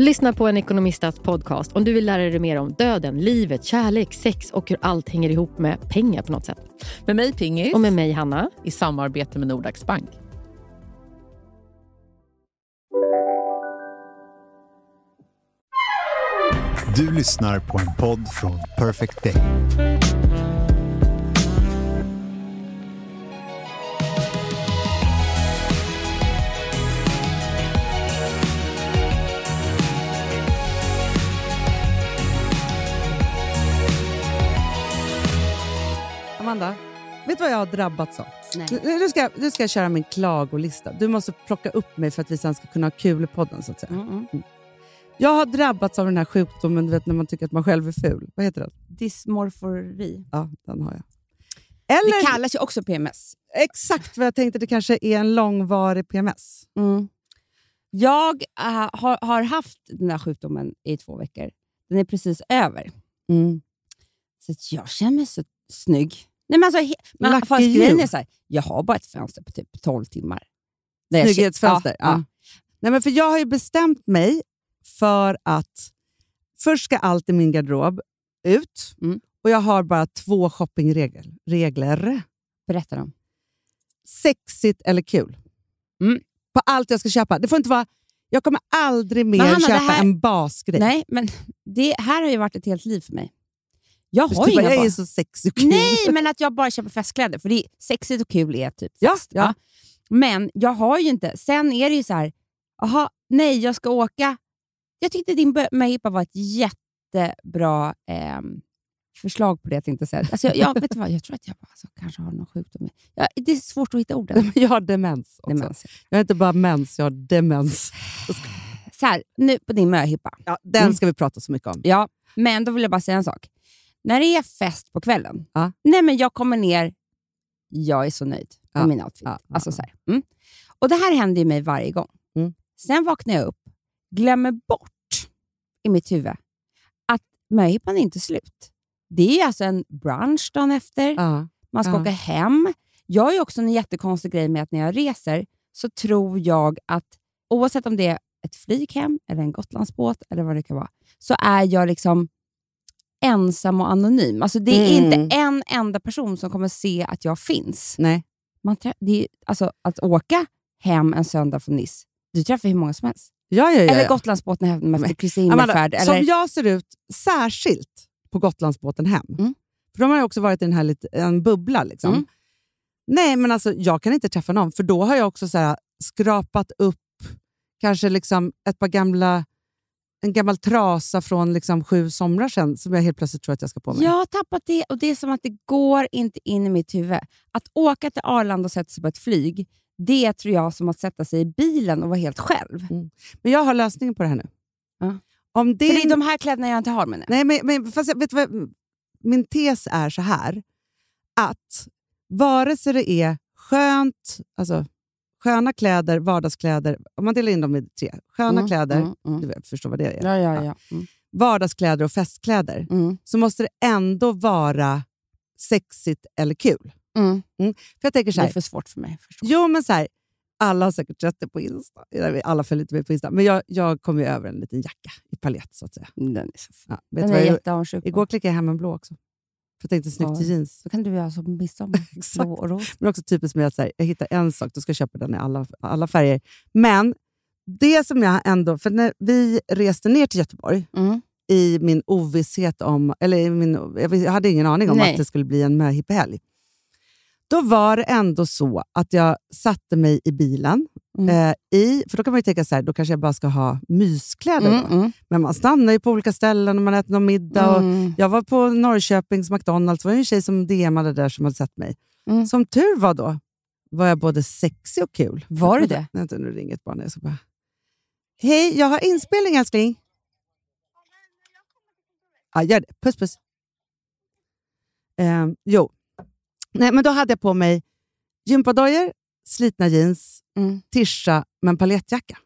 Lyssna på en ekonomistats podcast om du vill lära dig mer om döden, livet, kärlek, sex och hur allt hänger ihop med pengar på något sätt. Med mig Pingis. Och med mig Hanna. I samarbete med Nordax Bank. Du lyssnar på en podd från Perfect Day. Amanda, vet du vad jag har drabbats av? Nej. Nu, ska, nu ska jag köra min klagolista. Du måste plocka upp mig för att vi sen ska kunna ha kul i podden. Så att säga. Mm, mm. Jag har drabbats av den här sjukdomen du vet, när man tycker att man själv är ful. Vad heter den? Dysmorfori. Ja, den har jag. Det Eller kallas ju också PMS. exakt vad jag tänkte, det kanske är en långvarig PMS. Mm. Jag äh, har, har haft den här sjukdomen i två veckor. Den är precis över. Mm. Så jag känner mig så snygg. Nej, men alltså, men fast grejen är så här, jag har bara ett fönster på typ 12 timmar. Snygghetsfönster. Ja, ja. Nej, men för jag har ju bestämt mig för att först ska allt i min garderob ut Mm. och jag har bara två shoppingregler. Regler. Berätta dem. Sexigt eller kul. Mm. På allt jag ska köpa. Det får inte vara... Jag kommer aldrig mer Hanna, köpa här- en basgrej. Nej, men det här har ju varit ett helt liv för mig. Jag Du har bara, ju inga jag är barn. så sexig och kul. Nej, men att jag bara köper festkläder. För det är sexigt och kul är typ Ja, fest. ja. Men jag har ju inte... Sen är det ju så här, aha, nej, jag ska åka. Jag tyckte din möhippa var ett jättebra ehm, förslag på det jag tänkte säga. Alltså, jag, jag, vet du vad, jag tror att jag alltså, kanske har någon sjukdom. Ja, det är svårt att hitta orden. Jag har demens också. Demens. Jag har inte bara mens, jag har demens. Så här, nu på din möhippa. Ja, den Mm. ska vi prata så mycket om. Ja, men då vill jag bara säga en sak. När det är fest på kvällen, Ja. nej men jag kommer ner, jag är så nöjd med Ja. min outfit. Ja, alltså så. Mm. Och Det här händer ju mig varje gång. Mm. Sen vaknar jag upp, glömmer bort i mitt huvud att möhippan är inte slut. Det är alltså en brunch dagen efter, man ska åka hem. Jag har också en jättekonstig grej med att när jag reser så tror jag att oavsett om det är ett flyg hem eller en Gotlandsbåt eller vad det kan vara, så är jag liksom ensam och anonym. Alltså det är Mm. inte en enda person som kommer se att jag finns. Nej. Man det är, alltså, att åka hem en söndag från Nice, du träffar hur många som helst. Ja, ja, ja, Eller. Gotlandsbåten hem efter Men, Kristi Amanda, himmelfärd. Som Eller, jag ser ut, särskilt på Gotlandsbåten hem. Mm. För de har ju också varit i den här lite, en bubbla. Liksom. Mm. Nej, men alltså, jag kan inte träffa någon, för då har jag också så här, skrapat upp kanske liksom ett par gamla, en gammal trasa från liksom sju somrar sedan som jag helt plötsligt tror att jag ska på mig. jag har tappat det och det är som att det går inte in i mitt huvud. Att åka till Arlanda och sätta sig på ett flyg, det tror jag som att sätta sig i bilen och vara helt själv. Men jag har lösningen på det här nu. Ja. Om För det är de här kläderna jag inte har med nu. Nej, men, men fast jag, vet vad, min tes är så här, att vare sig det är skönt, alltså sköna kläder, vardagskläder, om man delar in dem i tre, sköna Mm, kläder, mm, mm. du förstår vad det är, Ja, ja, ja. Mm. vardagskläder och festkläder, Mm. så måste det ändå vara sexigt eller kul. Mm. För jag tänker så Det är här, för svårt för mig förstå. jo men så här, alla har säkert sett det på Insta, alla följer inte mig på Insta, men jag, jag kom ju över en liten jacka i palett så att säga. Den är så fin. Ja, vet Den är jag igår klickade jag hem en blå också. För jag tänkte snyggt Ja. till jeans. Så kan du göra som midsommar. Blå och rosa. Men också typiskt med att så här, jag hittar en sak, då ska jag köpa den i alla, alla färger. Men det som jag ändå... För när vi reste ner till Göteborg Mm. i min ovisshet om... Eller i min, jag hade ingen aning om Nej. att det skulle bli en möhippehelg. Då var det ändå så att jag satte mig i bilen. Mm. Eh, i, för då kan man ju tänka så här, då kanske jag bara ska ha myskläder. Mm, mm, Men man stannar ju på olika ställen och man äter någon middag. Och mm. jag var på Norrköpings McDonalds, det var en tjej som DMade där som hade sett mig. Mm. Som tur var då var jag både sexig och kul. Var du det? Vänta, nu ringer ett barn. Jag ska bara... Hej, jag har inspelning älskling. Ja, gör det. Puss puss. Ehm, jo, Nej, men då hade jag på mig gympadojor, slitna jeans, Mm. tischa med en paljettjacka.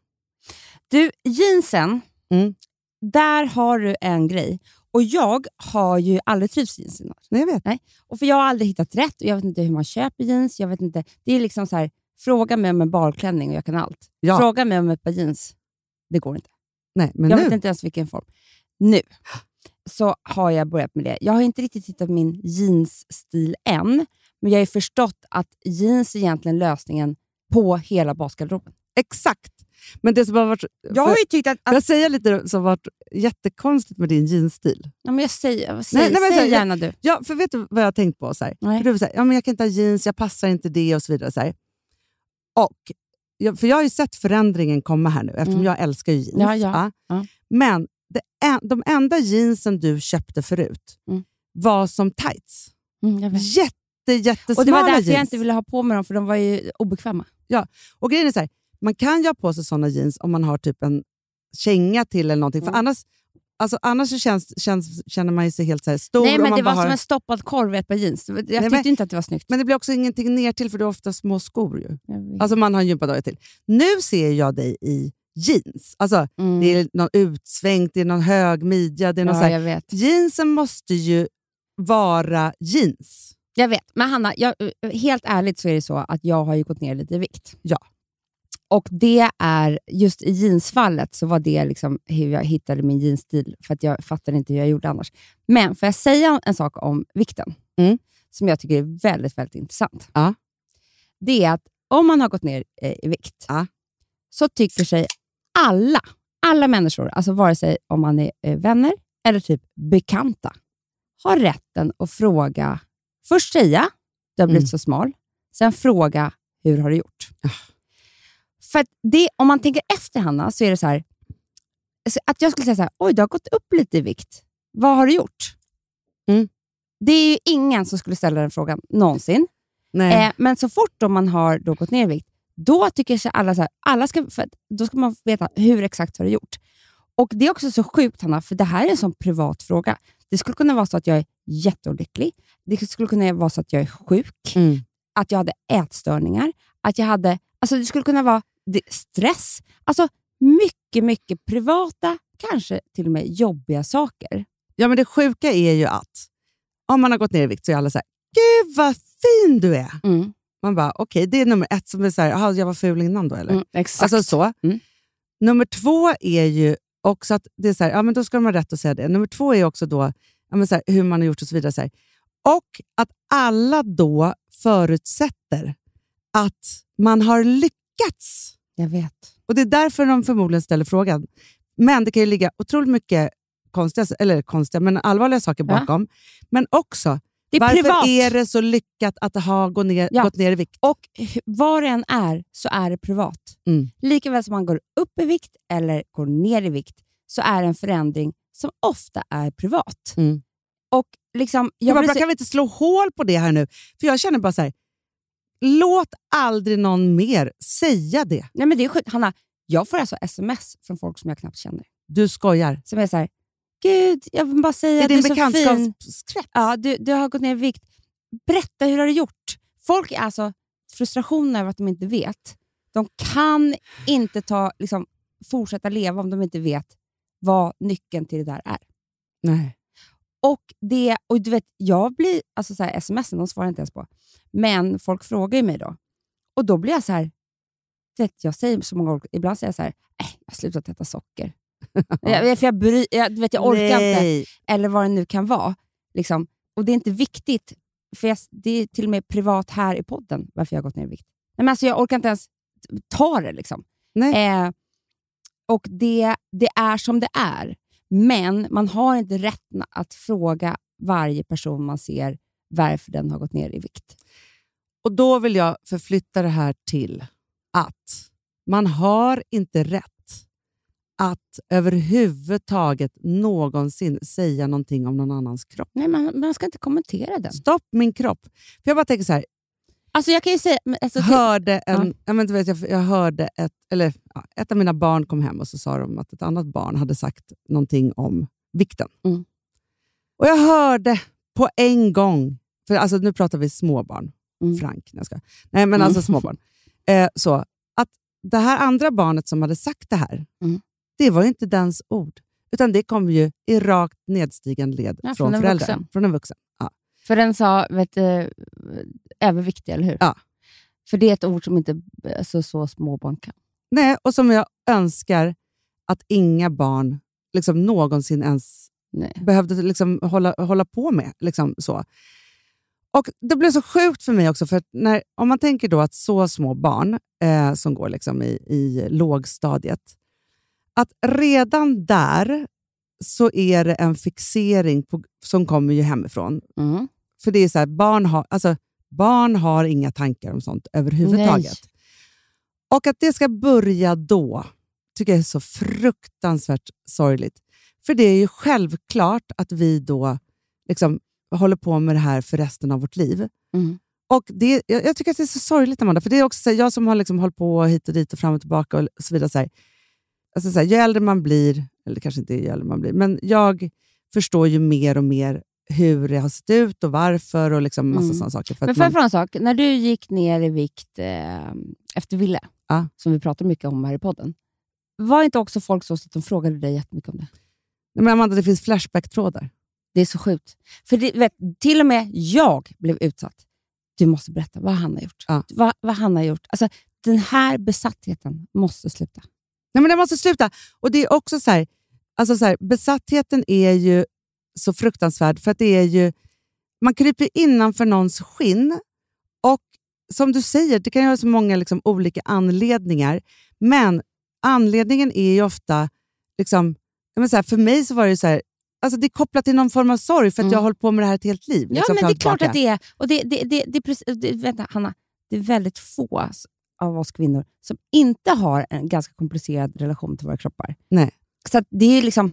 Du, jeansen, Mm. där har du en grej. Och jag har ju aldrig trivts i jeans. Nej, jag vet. Och för jag har aldrig hittat rätt och jag vet inte hur man köper jeans. Jag vet inte. Det är liksom så här, fråga mig om en balklänning och jag kan allt. Ja. Fråga mig om ett par jeans. Det går inte. Nej, men jag nu. vet inte ens vilken form. Nu så har jag börjat med det. Jag har inte riktigt hittat min jeansstil än, men jag har ju förstått att jeans är egentligen lösningen på hela basgarderoben. Exakt. Men det som har varit... Jag har ju tyckt att... Att jag säga lite som har varit jättekonstigt med din jeansstil? ja, men jag säger, säg, Nej, nej, men säg gärna du. Ja, för vet du vad jag har tänkt på? Så här? Du så här, ja, men jag kan inte ha jeans, jag passar inte det och så vidare. Så här. Och, för jag har ju sett förändringen komma här nu, eftersom Mm. jag älskar ju jeans. Ja, ja, ja. Men det, de enda jeansen du köpte förut Mm. var som tights. Mm, jag vet. Jätte, jättesmala Och det var därför jeans. jag inte ville ha på mig dem, för de var ju obekväma. Och grejen är så här, man kan ju ha på sig såna jeans om man har typ en känga till eller någonting. Mm. För annars, alltså, annars så känns, känns, känner man sig helt så stor. Nej, men det var har, som en stoppad korv i ett par jeans. Jag tyckte men- inte att det var snyggt. Men det blir också ingenting ner till för du har ofta små skor. Ju. Alltså man har en gympadojor till. Nu ser jag dig i jeans. Alltså, Mm. Det är någon utsvängt, det är någon hög midja. Det är någon så ja, här, jeansen måste ju vara jeans. Jag vet. Men Hanna, jag, helt ärligt så är det så att jag har ju gått ner lite i vikt. Ja. Och det är, just i jeansfallet så var det liksom hur jag hittade min jeansstil, för att jag fattade inte hur jag gjorde annars. Men får jag säga en sak om vikten, Mm. som jag tycker är väldigt, väldigt intressant. Ja. Det är att om man har gått ner eh, i vikt, Ja. så tycker sig alla, alla människor, alltså vare sig om man är eh, vänner eller typ bekanta, har rätten att fråga, först säga du har blivit Mm. så smal, sen fråga hur har du gjort? Ah. För det, om man tänker efter Hanna, så är det så här, alltså att jag skulle säga så här, oj du har gått upp lite i vikt, vad har du gjort? Mm. Det är ju ingen som skulle ställa den frågan någonsin. Eh, men så fort då man har då gått ner i vikt, då tycker sig alla så här, alla ska, då ska man veta hur exakt har du gjort. Och Det är också så sjukt Hanna, för det här är en sån privat fråga. Det skulle kunna vara så att jag är jätteolycklig. Det skulle kunna vara så att jag är sjuk, Mm. att jag hade ätstörningar, att jag hade... Alltså det skulle kunna vara stress. Alltså mycket, mycket privata, kanske till och med jobbiga saker. Ja, men det sjuka är ju att om man har gått ner i vikt så är alla så här, gud vad fin du är. Mm. Man bara, okej, det är nummer ett som är så här, "Jaha, jag var ful innan då eller? Mm, exakt. Alltså så. Mm. Nummer två är ju också att det är så här, ja, men då ska de ha rätt att säga det. Nummer två är också då men så här, hur man har gjort och så vidare. Så här. Och att alla då förutsätter att man har lyckats. jag vet. Och Det är därför de förmodligen ställer frågan. Men det kan ju ligga otroligt mycket konstiga, eller konstiga, men allvarliga saker Ja. bakom. Men också, är varför privat. är det så lyckat att ha gått ner, Ja. gått ner i vikt? Och vad det än är, så är det privat. Mm. Likaväl som man går upp i vikt eller går ner i vikt, så är det en förändring som ofta är privat. Mm. Och liksom, Jag bara, så- kan vi inte slå hål på det här nu? För jag känner bara så här, låt aldrig någon mer säga det. Nej, men det är sjukt. Hanna, jag får alltså sms från folk som jag knappt känner. Du skojar. Som är så här, Gud, jag vill bara säga att du är så fin. Ja, du, du har gått ner i vikt. Berätta, hur har du gjort? Folk är alltså frustrationen över att de inte vet. De kan inte ta, liksom, fortsätta leva om de inte vet vad nyckeln till det där är. Nej. Och det, och du vet, jag blir, alltså så här, sms de svarar jag inte ens på, men folk frågar ju mig då. Och då blir jag så här, vet, jag säger så många gånger, ibland säger jag så här, äh, jag har slutat äta socker. jag, för jag, bry, jag, du vet, jag orkar inte Nej. eller vad det nu kan vara. Liksom. Och Det är inte viktigt, för jag, det är till och med privat här i podden varför jag har gått ner i vikt. Nej, men alltså, jag orkar inte ens ta det. Liksom. Nej. Eh, och det, det är som det är, men man har inte rätten att fråga varje person man ser varför den har gått ner i vikt. Och Då vill jag förflytta det här till att man har inte rätt att överhuvudtaget någonsin säga någonting om någon annans kropp. Nej, man, man ska inte kommentera den. Stopp min kropp. För Jag bara tänker så här, Alltså jag kan ju säga... men Alltså, hörde en, Ja. ja. men du vet, jag, jag hörde ett, eller, ja, ett av mina barn kom hem och så sa de att ett annat barn hade sagt någonting om vikten. Mm. Och Jag hörde på en gång, för alltså, nu pratar vi småbarn, Mm. Frank, jag ska. nej men Mm. alltså småbarn. Eh, så, att det här andra barnet som hade sagt det här, Mm. det var ju inte dens ord. Utan det kom ju i rakt nedstigande led Ja, från, från en föräldrar. vuxen. Från en vuxen. Ja. För den sa vet, överviktig, eller hur? Ja. För det är ett ord som inte alltså, så små barn kan. Nej, och som jag önskar att inga barn liksom någonsin ens Nej. behövde liksom hålla, hålla på med. Liksom så. Och Det blev så sjukt för mig också, för när, om man tänker då att så små barn eh, som går liksom i, i lågstadiet, att redan där så är det en fixering på, som kommer ju hemifrån. Mm. För det är så här, barn, har, alltså, barn har inga tankar om sånt överhuvudtaget. Nej. Och att det ska börja då tycker jag är så fruktansvärt sorgligt. För det är ju självklart att vi då liksom håller på med det här för resten av vårt liv. Mm. Och det, jag, jag tycker att det är så sorgligt, Amanda, för det är också så här, jag som har liksom hållit på hit och dit och fram och tillbaka och så vidare. Så här, alltså så här, ju äldre man blir, eller kanske inte ju äldre man blir, men jag förstår ju mer och mer hur det har sett ut och varför och liksom massa Mm. sådana saker. För Men får jag fråga en sak? När du gick ner i vikt eh, efter Ville, Ja. som vi pratar mycket om här i podden, var inte också folk så att de frågade dig jättemycket om det? Nej, men Amanda, det finns flashback-trådar. Det är så sjukt. För det, vet, till och med jag blev utsatt. Du måste berätta vad han har gjort. Ja. Vad, vad han har gjort. Alltså, den här besattheten måste sluta. Nej, men det måste sluta. Och det är också så här, alltså så här, besattheten är ju så fruktansvärd för att det är ju, man kryper innanför någons skinn och som du säger, det kan ju ha så många liksom, olika anledningar, men anledningen är ju ofta, liksom, här, för mig så var det så här, alltså det är kopplat till någon form av sorg för att Mm. jag har hållit på med det här ett helt liv. Ja, liksom, men det är klart att det är. Och det, det, det, det, precis, det, vänta, Hanna, det är väldigt få av oss kvinnor som inte har en ganska komplicerad relation till våra kroppar. Nej. Så det, är liksom,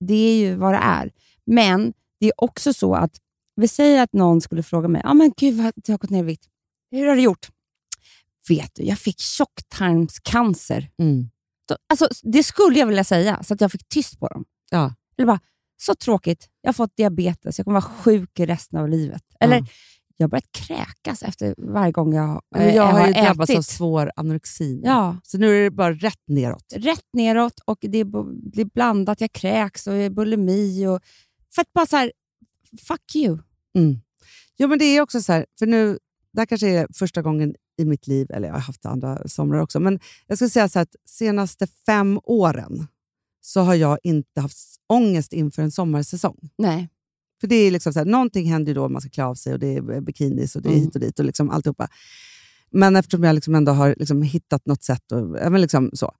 det är ju vad det är. Men det är också så att, vi säger att någon skulle fråga mig, ah, men gud vad du har gått ner i vikt. Hur har du gjort? Vet du, jag fick tjocktarmscancer. Mm. Alltså, det skulle jag vilja säga, så att jag fick tyst på dem. Ja. Eller bara, så tråkigt, jag har fått diabetes, jag kommer vara sjuk resten av livet. Eller, Ja. jag har börjat kräkas efter varje gång jag, eh, jag har ju ätit. drabbats av svår anorexi. Ja, Så nu är det bara rätt neråt. rätt neråt och det är, bo- det är blandat. Jag kräks och jag är bulimi. Och, för att bara så här, fuck you. Mm. Jo, men det är också så här, för nu, det här kanske är första gången i mitt liv, eller jag har haft andra somrar också, men jag skulle säga så här att senaste fem åren så har jag inte haft ångest inför en sommarsäsong. Nej. För det är liksom så här, någonting händer ju då man ska klä av sig och det är bikinis och det är Mm. hit och dit och liksom alltihopa. Men eftersom jag liksom ändå har liksom hittat något sätt. Och, men, liksom så.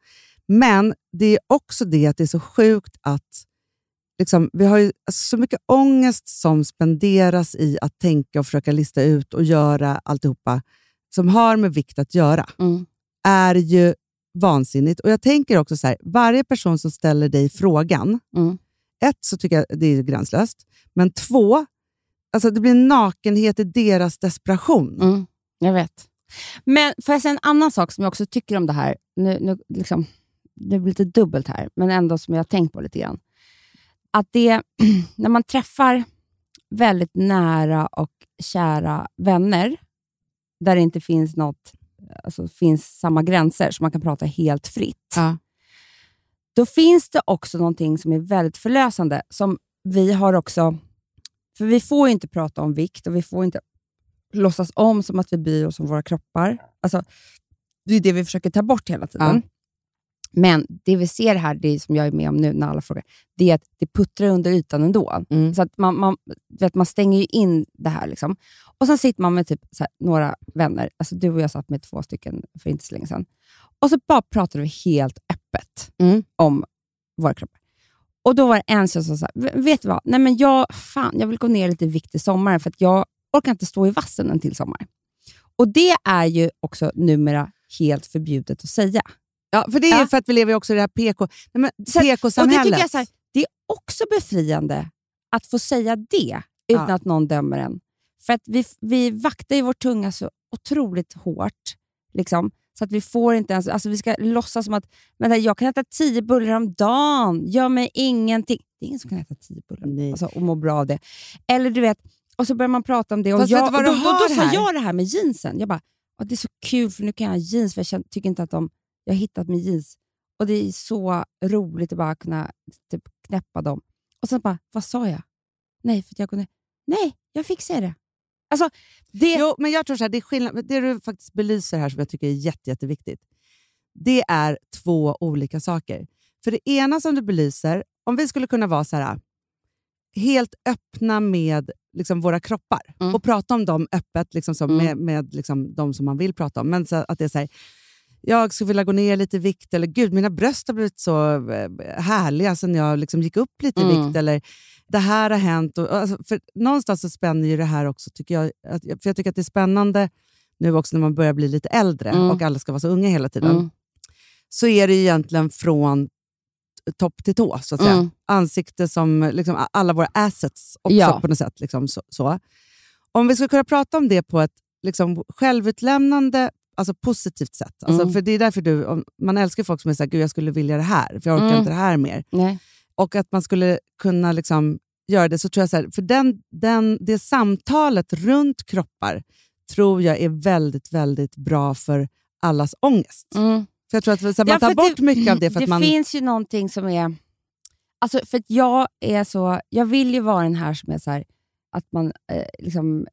men det är också det att det är så sjukt att liksom, vi har ju alltså, så mycket ångest som spenderas i att tänka och försöka lista ut och göra alltihopa som har med vikt att göra Mm. är ju vansinnigt. Och Jag tänker också så här, varje person som ställer dig frågan, Mm. ett så tycker jag det är gränslöst, men två, alltså det blir nakenhet i deras desperation. Mm. Jag vet. Men får jag säga en annan sak som jag också tycker om det här? Nu, nu, liksom, det blir lite dubbelt här, men ändå som jag har tänkt på lite grann. Att det, när man träffar väldigt nära och kära vänner, där det inte finns något, alltså finns samma gränser, så man kan prata helt fritt. Ja. Då finns det också någonting som är väldigt förlösande, som vi har också... För vi får inte prata om vikt och vi får inte låtsas om som att vi bryr oss om våra kroppar. Alltså, det är det vi försöker ta bort hela tiden. Men det vi ser här, det som jag är med om nu när alla frågar, det är att det puttrar under ytan ändå. Mm. Så att man, man, vet, man stänger ju in det här. Liksom. Och Sen sitter man med typ här, några vänner. Alltså Du och jag satt med två stycken för inte så länge sedan. Och så bara pratade vi helt öppet Mm. om våra kroppar. Och Då var det en som sa så här, "V- vet du vad? Nej, men jag, fan, jag vill gå ner lite i vikt i sommaren för att jag orkar inte stå i vassen en till sommar. Och Det är ju också numera helt förbjudet att säga. Ja, för det är Ja. för att vi lever också i det här PK, nej, men att- Och det PK-samhället. tycker jag så här, det är också befriande att få säga det utan Ja. att någon dömer en. För att vi, vi vaktar ju vår tunga så otroligt hårt. Liksom, så att vi får inte ens... Alltså vi ska låtsas som att vänta, jag kan äta tio bullar om dagen. Gör mig ingenting. Det är ingen som kan äta tio bullar Nej. alltså, och må bra av det. Eller du vet, och så börjar man prata om det. Och Fast jag, och då, då, då, sa jag det här med jeansen. Jag bara, det är så kul, för nu kan jag ha jeans, för jag tycker inte att de, jag har hittat min jeans. Och det är så roligt att bara kunna typ, knäppa dem. Och sen bara, vad sa jag? Nej, för jag kunde... Nej, jag säga det. Alltså, det... Jo, men jag tror så här, det, är skillnad, det du faktiskt belyser här som jag tycker är jätte, jätteviktigt, det är två olika saker. För det ena som du belyser, om vi skulle kunna vara så här, helt öppna med liksom, våra kroppar Mm. och prata om dem öppet liksom, som, Mm. med, med liksom, de som man vill prata om. Men så att det är så här, jag skulle vilja gå ner lite i vikt, eller gud, mina bröst har blivit så eh, härliga sen jag liksom gick upp lite i Mm. vikt, eller det här har hänt. Och, alltså, för någonstans så spänner ju det här också, tycker jag. För jag tycker att det är spännande nu också när man börjar bli lite äldre Mm. och alla ska vara så unga hela tiden. Mm. Så är det egentligen från topp till tå, så att säga. Mm. Ansikte som liksom, alla våra assets också Ja. på något sätt. Liksom, så, så. Om vi skulle kunna prata om det på ett liksom, självutlämnande, alltså positivt sätt. Alltså, Mm. För det är därför du, man älskar folk som är såhär, gud jag skulle vilja det här, för jag orkar Mm. inte det här mer. Nej. Och att man skulle kunna liksom göra det, så tror jag så här, för den, den, det samtalet runt kroppar tror jag är väldigt, väldigt bra för allas ångest. Mm. För jag tror att här, man Ja, tar bort det- mycket av det för det att man... finns ju någonting som är... Alltså för jag är så... Jag vill ju vara den här som är så här, att man eh, liksom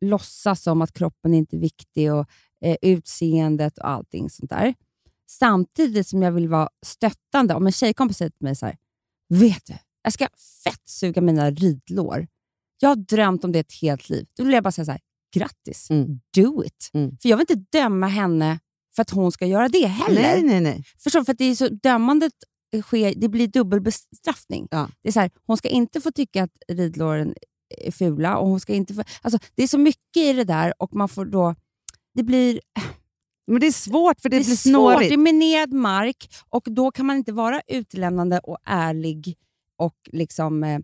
låtsas som att kroppen inte är viktig och eh, utseendet och allting sånt där. Samtidigt som jag vill vara stöttande. Om en tjejkompis säger till mig så här, vet du, jag ska fett suga mina ridlår. Jag har drömt om det ett helt liv. Då vill jag bara säga så här, grattis, Mm. do it. Mm. För jag vill inte döma henne för att hon ska göra det heller. Nej, nej, nej. Förstår du? För det är så dömandet sker, det blir dubbelbestraffning. Ja. Det är så här, hon ska inte få tycka att ridlåren är fula. Och hon ska inte få, alltså, det är så mycket i det där och man får då... Det blir, Men det är svårt för det, det blir är svårt, snårigt. det är minerad mark och då kan man inte vara utlämnande och ärlig och liksom eh,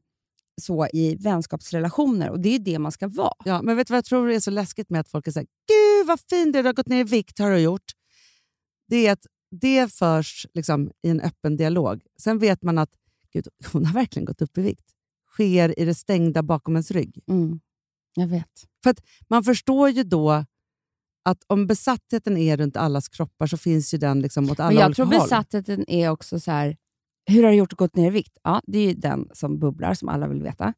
så i vänskapsrelationer. Och det är det man ska vara. Ja, men vet du vad jag tror är så läskigt med att folk är såhär, gud vad fint det du har gått ner i vikt har du gjort. Det är att det förs liksom, i en öppen dialog. Sen vet man att gud, hon har verkligen gått upp i vikt. Sker i det stängda bakom ens rygg. Mm. Jag vet. Man förstår ju då att om besattheten är runt allas kroppar så finns ju den liksom åt alla Men jag tror håll. besattheten är också så här, hur har du gjort och gått ner i vikt? Ja, det är ju den som bubblar, som alla vill veta.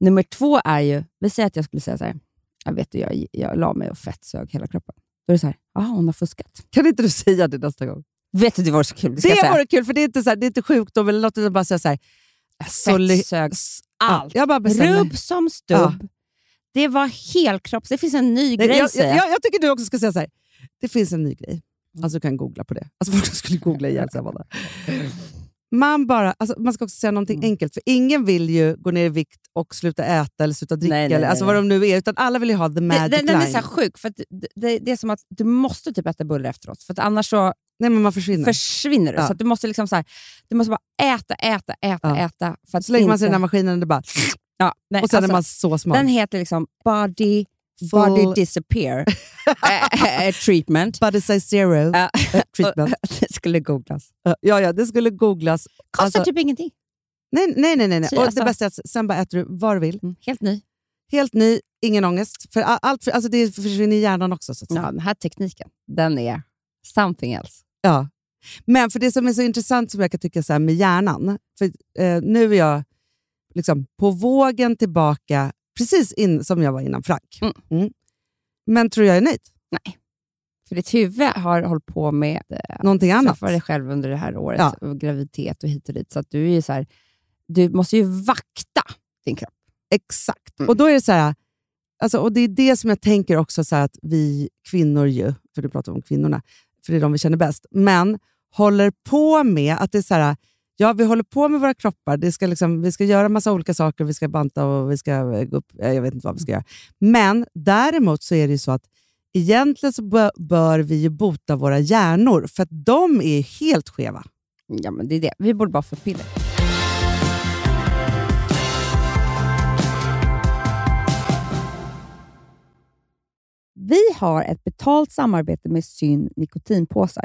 Nummer två är ju, vi säger att jag skulle säga så här, jag vet du, jag, jag la mig och fettsög hela kroppen. Då är det så här, jaha, hon har fuskat. Kan inte du säga det nästa gång? Vet du, det var så kul. Det, Det vore kul, för det är inte, så här, det är inte sjukdom eller något, utan bara säga så här, Fettsög allt. Ja, jag bara bestämmer. Rubb som stubb. Det var helkropps... Det finns en ny Nej, grej, jag, jag, jag. tycker du också ska säga så här. Det finns en ny grej. Alltså du kan googla på det. Alltså folk skulle googla ihjäl sig. Amanda. Man, bara, alltså, man ska också säga någonting Mm. enkelt, för ingen vill ju gå ner i vikt och sluta äta eller sluta dricka, Nej, nej, eller, alltså nej, vad de nu är, utan alla vill ju ha the magic Den, den, den är line. så sjuk, för det, det, det är som att du måste typ äta bullar efteråt, för att annars så Nej, men man försvinner. försvinner du. Ja. Så du måste liksom så här, du måste bara äta, äta, äta, Ja. äta. För att så lägger man sig i inte- den här maskinen och det bara... ja, nej, och sen alltså, är man så smal. Den heter liksom Body, Full- body Disappear eh, eh, Treatment. Body size zero Ja. eh, treatment. det skulle googlas. ja, ja, det skulle googlas. Kostar Alltså- typ ingenting. Nej, nej, nej. nej, nej. Och alltså- det bästa är att sen bara äter du vad du vill. Mm, helt ny. Helt ny, ingen ångest. För a- allt, för, alltså det försvinner i hjärnan också. Så att säga. Ja, den här tekniken, den är something else. Ja. Men för det som är så intressant som jag kan tycka så här med hjärnan, för eh, nu är jag liksom på vågen tillbaka, precis in, som jag var innan Frank. Mm. Mm. Men tror jag är nöjd? Nej. För ditt huvud har hållit på med eh, Någonting annat? dig själv under det här året, Ja. och graviditet och hit och dit. Så du är så här, du måste ju vakta din kropp. Exakt. Mm. Och då är det så här, alltså, och det är det som jag tänker också så att vi kvinnor ju, för du pratar om kvinnorna, för det är de vi känner bäst, men håller på med att det är så här, ja vi håller på med våra kroppar, det ska liksom, vi ska göra massa olika saker, vi ska banta och vi ska eh, gå upp, jag vet inte vad vi ska göra. Men däremot så är det ju så att egentligen så bör, bör vi ju bota våra hjärnor, för att de är helt skeva. Ja, men det är det. Vi borde bara få piller. Vi har ett betalt samarbete med Syn nikotinpåsar.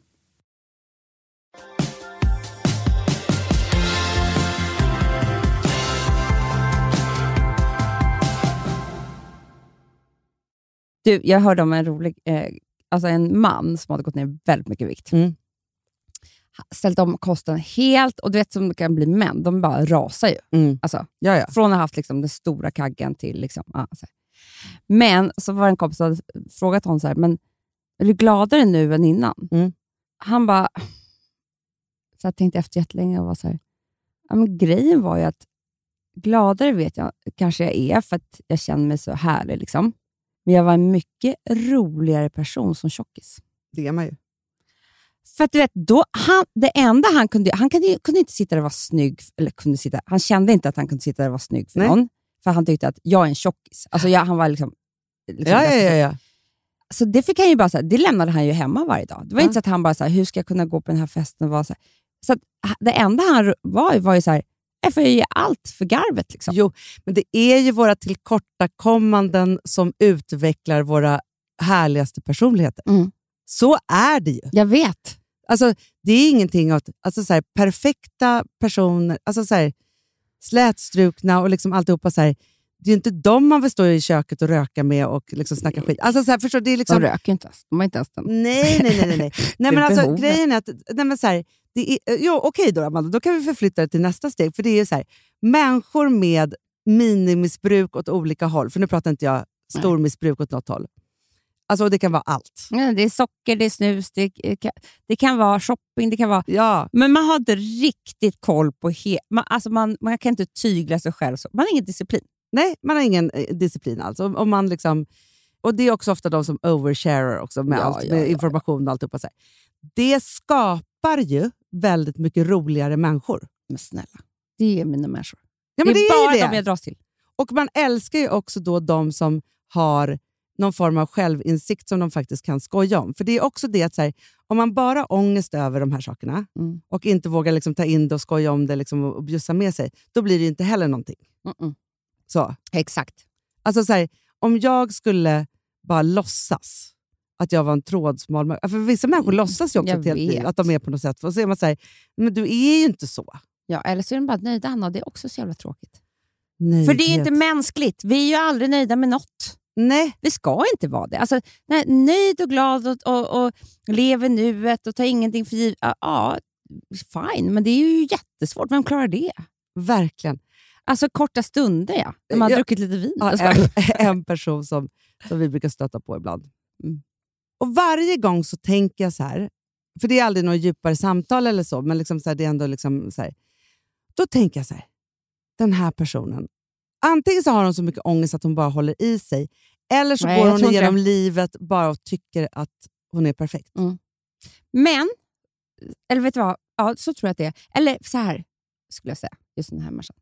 Du, jag hörde om en rolig, eh, alltså en man som hade gått ner väldigt mycket vikt. Mm. Ställt om kosten helt, och du vet som det kan bli män, de bara rasar ju. Alltså, Ja, ja. från att ha haft liksom den stora kaggen till... Liksom, ja, så här. Men så var det en kompis som hade frågat honom så här, men är du gladare nu än innan? Mm. Han bara... Så jag tänkte efter jättelänge och var så här, ja, men grejen var ju att gladare vet jag kanske jag är för att jag känner mig så härlig. Liksom. Men jag var en mycket roligare person som tjockis. Det är man ju. För att du vet, då, han, det enda han kunde han kunde, kunde inte sitta där och vara snygg, eller kunde sitta, han kände inte att han kunde sitta där och vara snygg för Nej. någon, för han tyckte att jag är en tjockis. Alltså jag, han var liksom... liksom Ja, ja, ja, ja. Så det fick han ju bara, så här, det lämnade han ju hemma varje dag. Det var Ja. inte så att han bara, så här, hur ska jag kunna gå på den här festen? Och vara så här. så att, det enda han var, var ju så här, ju ge allt för garvet. Liksom. Jo, men det är ju våra tillkortakommanden som utvecklar våra härligaste personligheter. Mm. Så är det ju. Jag vet. Alltså, det är ingenting att... Alltså, så här, perfekta personer, alltså, så här, slätstrukna och liksom alltihopa. Så här, det är ju inte de man vill stå i köket och röka med och liksom snacka skit. Alltså, så här, förstår, det är liksom, De röker inte ens. De har inte ens den. Nej, nej, nej. nej, nej. nej men alltså, grejen är att... Nej, men så här, det är, jo, okej då, Amanda. Då kan vi förflytta det till nästa steg. För det är så här, människor med minimissbruk åt olika håll. För nu pratar inte jag stormissbruk åt något håll. Alltså, det kan vara allt. Ja, Det är socker, det är snus, det kan, det kan vara shopping, det kan vara... Ja, Men man har inte riktigt koll på... He, man, alltså man, man kan inte tygla sig själv. Så. Man har ingen disciplin. Nej, man har ingen eh, disciplin alls. Och, och man liksom, och det är också ofta de som oversharer också med, Ja, allt, med ja. information och alltihopa. Det skapar ju väldigt mycket roligare människor. Men snälla, det är mina människor. Ja, men det är, bara det. de jag dras till. Och man älskar ju också då de som har någon form av självinsikt som de faktiskt kan skoja om. För det är också det att här, om man bara har ångest över de här sakerna Mm. och inte vågar liksom ta in det och skoja om det liksom och, bjussa med sig, då blir det inte heller någonting. Mm-mm. Så. Exakt. Alltså så här, om jag skulle bara låtsas att jag var en trådsmal människa. För vissa människor låtsas ju också ett helt liv vet. att de är på något sätt. Och så är man så här, men du är ju inte så. Ja, eller så är de bara nöjda, Anna. Det är också så jävla tråkigt. Nej, För det är inte mänskligt. Vi är ju aldrig nöjda med något. Nej, Vi ska inte vara det. Alltså, nej, nöjd och glad och, och, och lever nuet och tar ingenting för givet. Ja, fine, men det är ju jättesvårt. Vem klarar det? verkligen. Alltså korta stunder, ja. När man har Ja. druckit lite vin. Ja, en, en person som, som vi brukar stöta på ibland. Mm. Och Varje gång så tänker jag så här, för det är aldrig något djupare samtal eller så, men liksom så här, det är ändå liksom så här, då tänker jag så här, den här personen, antingen så har hon så mycket ångest att hon bara håller i sig, eller så Nej, går jag hon igenom det. livet bara och tycker att hon är perfekt. Men, eller vet du vad? Ja, så tror jag att det är. Eller så här skulle jag säga, just den här människan.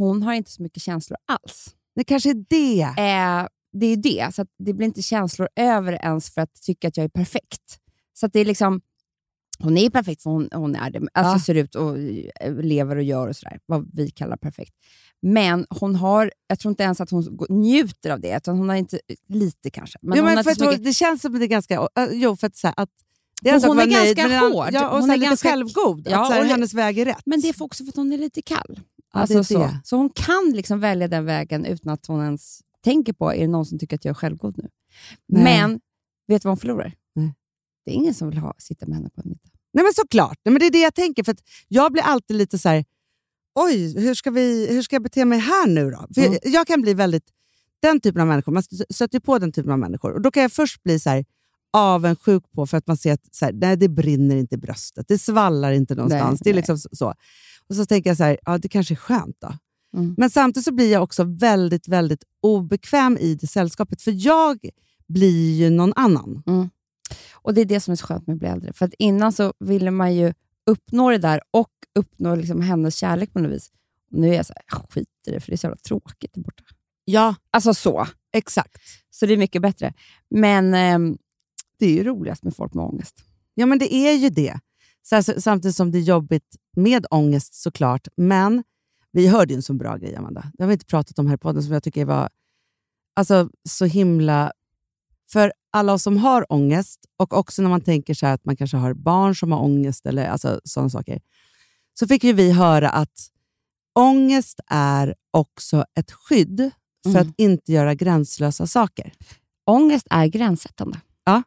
Hon har inte så mycket känslor alls. Det kanske är det. Eh, det är det, så det blir inte känslor över ens för att tycka att jag är perfekt. Så det är liksom, hon är perfekt för hon, hon är det. Alltså Ja. ser ut och eh, lever och gör och sådär. Vad vi kallar perfekt. Men hon har, jag tror inte ens att hon njuter av det. Utan hon har inte, lite kanske. Men jo, men för att, mycket, det känns som att det är ganska... jo, för att, så att det sak hon är nöjd, ganska en- hård. Ja, och Hon är lite ganska- självgod. Ja, att så här, hennes väg är rätt. men det är också för att hon är lite kall. Ja, Alltså, det. Så hon kan liksom välja den vägen utan att hon ens tänker på, är det någon som tycker att jag är självgod nu? Nej. Men, vet du vad hon förlorar? Nej. Det är ingen som vill ha, sitta med henne på en middag. Nej men såklart, Nej, men det är det jag tänker. För att jag blir alltid lite så här, oj, hur ska, vi, hur ska jag bete mig här nu då? För Mm. jag, jag kan bli väldigt, den typen av människor, man stö- stöter ju på den typen av människor. Och Då kan jag först bli så här, avundsjuk på för att man ser att så här, nej, det brinner inte i bröstet, det svallar inte någonstans. Nej, det är nej. liksom så- så. Och så tänker jag så här, ja, det kanske är skönt då. Mm. Men samtidigt så blir jag också väldigt, väldigt obekväm i det sällskapet. För jag blir ju någon annan. Och Det är det som är så skönt med att bli äldre. För att innan så ville man ju uppnå det där och uppnå liksom hennes kärlek på något vis. Nu är jag så här, "Jag skiter i det, för det är så jävla tråkigt där borta. Ja, Alltså så. exakt. Så det är mycket bättre. Men ehm, det är ju roligast med folk med ångest. Ja, men det är ju det. Så här, samtidigt som det är jobbigt med ångest såklart. Men vi hörde ju en så bra grej, Amanda. Det har vi inte pratat om här i podden, som jag tycker var alltså, så himla... För alla oss som har ångest, och också när man tänker så här att man kanske har barn som har ångest, eller alltså, sådana saker, så fick ju vi höra att ångest är också ett skydd för Mm. att inte göra gränslösa saker. Ångest är gränssättande. Ja.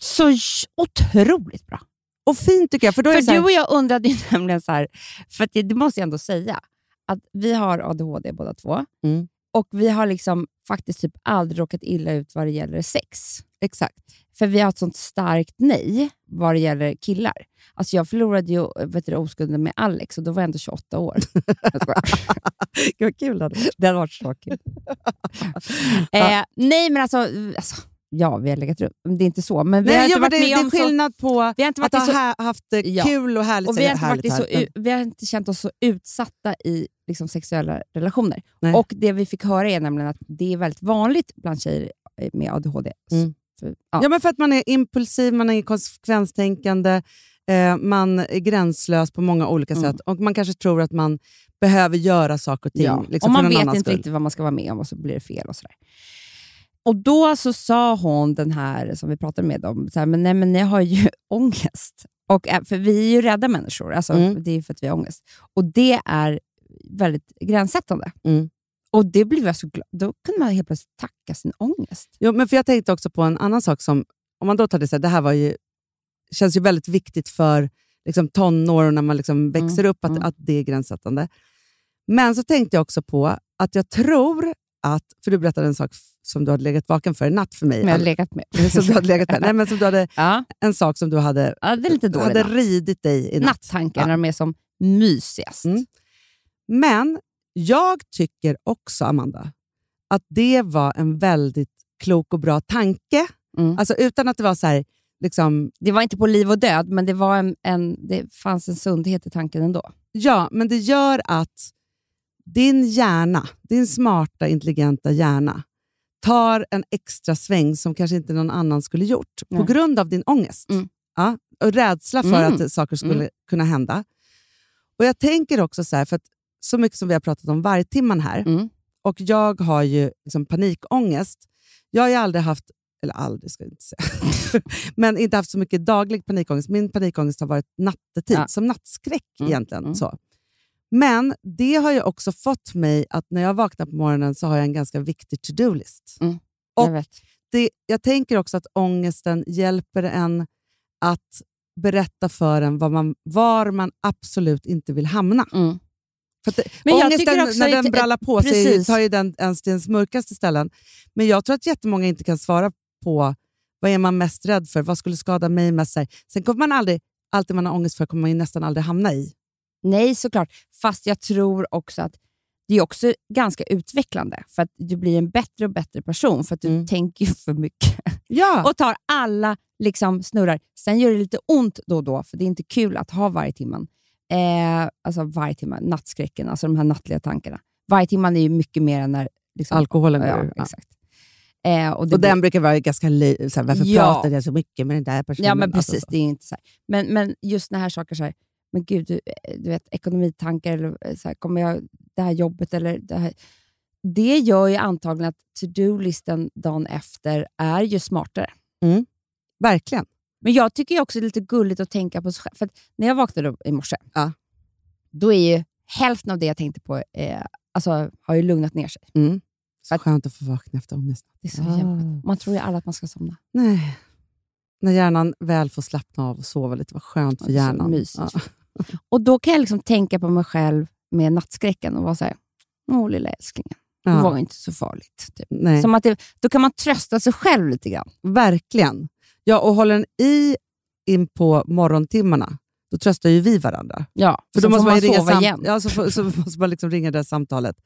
Så otroligt bra. Och fint tycker jag, för då är För så här, du och jag undrade ju nämligen så här, för det, det måste jag ändå säga, att vi har ADHD båda två. Mm. Och vi har liksom faktiskt typ aldrig råkat illa ut vad det gäller sex. Exakt. För vi har ett sånt starkt nej vad det gäller killar. Alltså jag förlorade ju vet du, oskulden med Alex och då var jag ändå 28 år. Gud, vad kul det hade varit. det hade varit så kul. eh, nej, men alltså, alltså, ja, vi har legat runt. Det är inte så. Men vi har Nej, inte ja, men varit det, med det om är så... skillnad på Vi har inte att varit ha i så, ha- haft Ja. kul och härligt. och vi har, inte härligt varit i så, vi har inte känt oss så utsatta i liksom, sexuella relationer. Nej. Och Det vi fick höra är nämligen att det är väldigt vanligt bland tjejer eh, med ADHD. Mm. För, ja. Ja, men för att man är impulsiv, man är konsekvenstänkande, eh, man är gränslös på många olika Mm. sätt och man kanske tror att man behöver göra saker och ting Ja. liksom, och man vet inte skull. riktigt vad man ska vara med om och så blir det fel. och sådär. Och Då så sa hon, den här som vi pratade med om, så här, men, nej, men ni har ju ångest. Och, äh, för vi är ju rädda människor, alltså, Mm. det är för att vi har ångest. Och det är väldigt gränssättande. Mm. Och det blev jag så glad. Då kunde man helt plötsligt tacka sin ångest. Jo, men för jag tänkte också på en annan sak som, om man då tar det så här, det här var ju, känns ju väldigt viktigt för liksom, tonår och när man liksom växer upp, att, mm. att det är gränssättande. Men så tänkte jag också på att jag tror att, för du berättade en sak som du hade legat vaken för en natt för mig. Men jag har legat med. som du hade legat med. Nej, men som du hade, Ja, en sak som du hade, ja, det är lite hade natt. ridit dig i natt. Nattankar Ja. när de är som mysigast. Mm. Men jag tycker också, Amanda, att det var en väldigt klok och bra tanke. Mm. Alltså utan att det var så här, liksom, Det var inte på liv och död, men det, var en, en, det fanns en sundhet i tanken ändå. ja, men det gör att din hjärna, din smarta, intelligenta hjärna, tar en extra sväng som kanske inte någon annan skulle gjort på Nej. grund av din ångest. Mm. Ja, och rädsla för Mm. att saker skulle Mm. kunna hända. Och Jag tänker också så här, för att så mycket som vi har pratat om vargtimman här, Mm. och jag har ju liksom panikångest. Jag har aldrig haft, eller aldrig ska jag inte säga, men inte haft så mycket daglig panikångest. Min panikångest har varit nattetid, Ja. som nattskräck Mm, egentligen. mm. Så. Men det har ju också fått mig att när jag vaknar på morgonen så har jag en ganska viktig to-do-list. Mm. Jag vet. det, jag tänker också att ångesten hjälper en att berätta för en var man, var man absolut inte vill hamna. Mm. För att Men ångesten, också när den brallar på sig tar ju den ens till ens mörkaste ställen. Men jag tror att jättemånga inte kan svara på vad är man mest rädd för, vad skulle skada mig mest. Sen kommer man aldrig, allt det man har ångest för kommer man ju nästan aldrig hamna i. Nej, såklart. Fast jag tror också att det är också ganska utvecklande. För att du blir en bättre och bättre person för att du Mm. tänker för mycket. Ja, och tar alla liksom snurrar. Sen gör det lite ont då och då, för det är inte kul att ha varje timman. Eh, alltså varje timma, nattskräcken, alltså de här nattliga tankarna. Varje timman är ju mycket mer än när... Liksom, alkoholen ja. Ja. exakt. Eh, och Och blir- den brukar vara ganska... Li- så här, varför Ja. pratar jag så mycket med den där personen? Ja, men Alltså precis. så. det är inte så här. Men, men just när här saker, så här, men gud, du, du vet, ekonomitankar, eller eh, så här, kommer jag det här jobbet eller det här. Det gör ju antagligen att to-do-listen dagen efter är ju smartare. Verkligen. Men jag tycker också det är lite gulligt att tänka på sig själv. För när jag vaknade i morse, Ja. då är ju hälften av det jag tänkte på eh, alltså, har ju lugnat ner sig. Mm. Så Att- skönt att få vakna efter ångest. Det är så Ah. Man tror ju alla att man ska somna. Nej. När hjärnan väl får slappna av och sova lite, vad skönt för är så hjärnan. mysigt. Ja. Och då kan jag liksom tänka på mig själv med nattskräcken och vara så här, åh lilla älsklingen, det Ja. var inte så farligt. Typ. Nej. Som att det, då kan man trösta sig själv lite grann. Verkligen. Ja, och håller den i in på morgontimmarna, då tröstar ju vi varandra. Ja, För då måste man man sova igen. Ja, så, får- så måste man liksom ringa det där samtalet.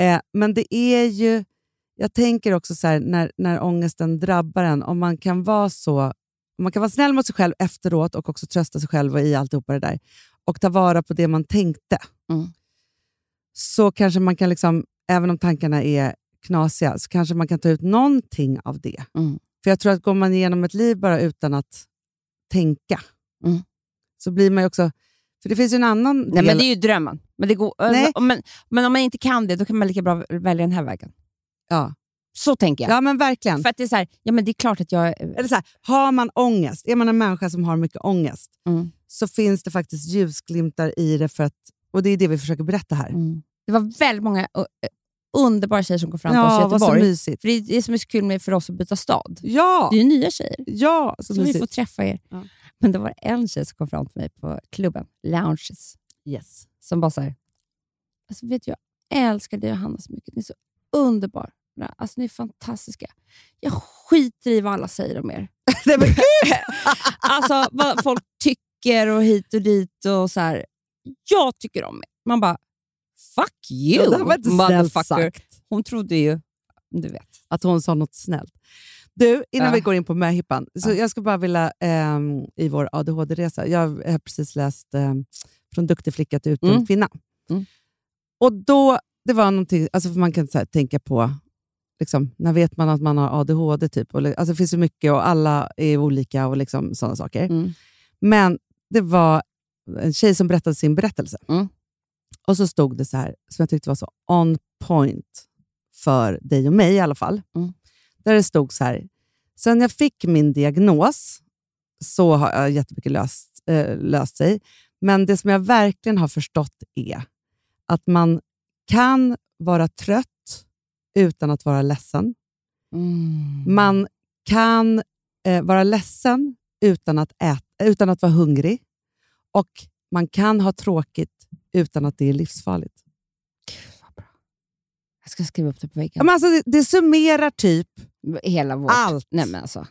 Eh, men det är ju... Jag tänker också så här, när, när ångesten drabbar en, om man kan vara så... Man kan vara snäll mot sig själv efteråt och också trösta sig själv och i alltihopa det där och ta vara på det man tänkte, Mm. så kanske man kan, liksom, även om tankarna är knasiga, så kanske man kan ta ut någonting av det. Mm. För jag tror att går man igenom ett liv bara utan att tänka, Mm. så blir man ju också... För det finns ju en annan Nej, del... men det är ju drömmen. Men, det går, Nej. men, men om man inte kan det, då kan man lika bra välja den här vägen. ja. Så tänker jag. ja, men verkligen. För att det är så här, ja men det är klart att jag... Eller så här, har man ångest, är man en människa som har mycket ångest, Mm. så finns det faktiskt ljusglimtar i det. För att, och det är det vi försöker berätta här. Mm. Det var väldigt många underbara tjejer som kom fram till oss i vad så Göteborg. mysigt. För det är det som är så kul med för oss att byta stad. Ja, Det är ju nya tjejer. ja så, Så vi får träffa er. Ja. Men det var en tjej som kom fram till mig på klubben, Lounges, Yes. som bara såhär, alltså vet du, jag älskar dig och Hanna så mycket. Ni är så underbara. Alltså, ni är fantastiska. Jag skiter i vad alla säger om er. Alltså vad folk tycker och hit och dit och så här. Jag tycker om er. Man bara, fuck you, snällt motherfucker. Hon trodde ju, du vet. Att hon sa något snällt. Du, innan Ja. vi går in på möhippan, så jag ska bara vilja, ehm, i vår ADHD-resa, jag har precis läst ehm, Från duktig flicka till utbränd Mm. kvinna. Mm. Och då, det var någonting, alltså för man kan här, tänka på, liksom, när vet man att man har ADHD? Typ, och, alltså, det finns så mycket och alla är olika och liksom, sådana saker. Mm. Men det var en tjej som berättade sin berättelse. Mm. Och så stod det så här, som jag tyckte var så on point för dig och mig i alla fall. Mm. Där det stod så här, sen jag fick min diagnos så har jag jättemycket löst, eh, löst sig. Men det som jag verkligen har förstått är att man kan vara trött utan att vara ledsen. Mm. Man kan eh, vara ledsen utan att, äta, utan att vara hungrig. Och man kan ha tråkigt utan att det är livsfarligt. Jag ska skriva upp det på väggen. men alltså, det, det summerar typ Hela vårt... allt. Nej, men alltså.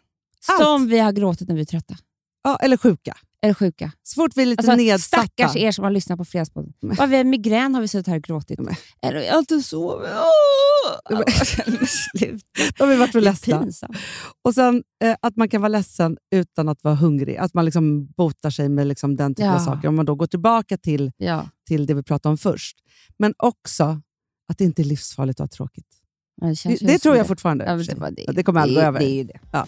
Allt. Som vi har gråtit när vi är trötta. Ja, eller sjuka. Eller sjuka. Så fort vi är lite Alltså, nedsatta. stackars er som har lyssnat på Fredagspodden. Vad vi har migrän har vi suttit här och gråtit. Eller jag har inte sovit. Då har varit för ledsna. Och sen eh, att man kan vara ledsen utan att vara hungrig. Att man liksom botar sig med liksom den typen av Ja. saker. Om man då går tillbaka till, Ja. till det vi pratade om först. Men också att det inte är livsfarligt att ha tråkigt. Det, Det, tror jag det. fortfarande. Ja, det, det. Kommer aldrig gå över. Det är ju det. Ja,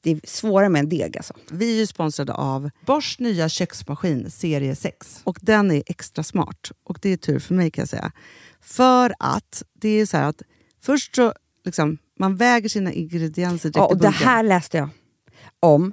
Det är svårare med en deg alltså. Vi är ju sponsrade av Bosch nya köksmaskin serie 6. Och den är extra smart. Och det är tur för mig kan jag säga. För att det är så här att först så liksom, man väger sina ingredienser direkt Ja, i och det bunken. här läste jag om.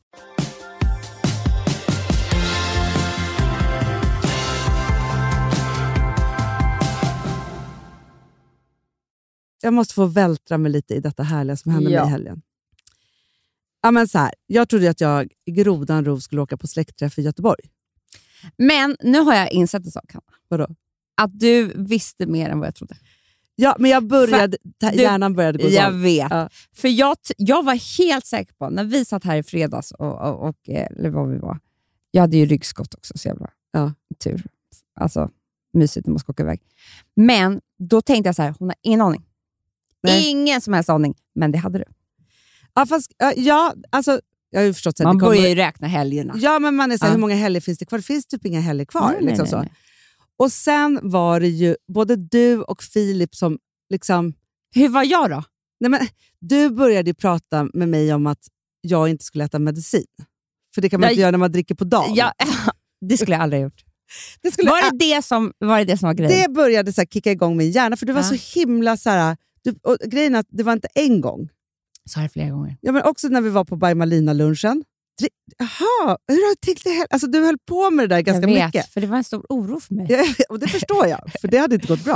Jag måste få vältra mig lite i detta härliga som hände Ja. mig i helgen. Ja, men så här, jag trodde att jag i grodan ro skulle åka på släktträff i Göteborg. Men nu har jag insett en sak, Hanna. Vadå? Att du visste mer än vad jag trodde. Ja, men jag började, du- hjärnan började gå Jag igång. vet. Ja. För jag, jag var helt säker på, när vi satt här i fredags, och, och, och, eh, eller vad vi var, jag hade ju ryggskott också, så jävla Ja. tur. Alltså, mysigt när man ska åka iväg. Men då tänkte jag så här, hon har ingen aning. Nej. Ingen som helst aning, men det hade du. Ja, fast, ja, alltså, jag har förstått att Man börjar ju räkna helgerna. Ja, men man är så här, Ja. hur många helger finns det kvar? Det finns typ inga helger kvar. Nej, liksom nej, så. nej. Och sen var det ju både du och Filip som... liksom Hur var jag då? nej men, Du började prata med mig om att jag inte skulle äta medicin. För det kan man Nej. inte göra när man dricker på dagen. Ja, det skulle jag aldrig ha gjort. det, skulle, Var det det som var, det det som var grejen? det började så här, kicka igång min hjärna, för du var Ja. så himla... Så här, du, och grejen är att det var inte en gång. sa det flera gånger. Ja, men också när vi var på By Malina-lunchen. Dri- Jaha, hur har du tänkt det här? Alltså, du höll på med det där ganska jag vet, mycket. för det var en stor oro för mig. Ja, och det förstår jag, för det hade inte gått bra.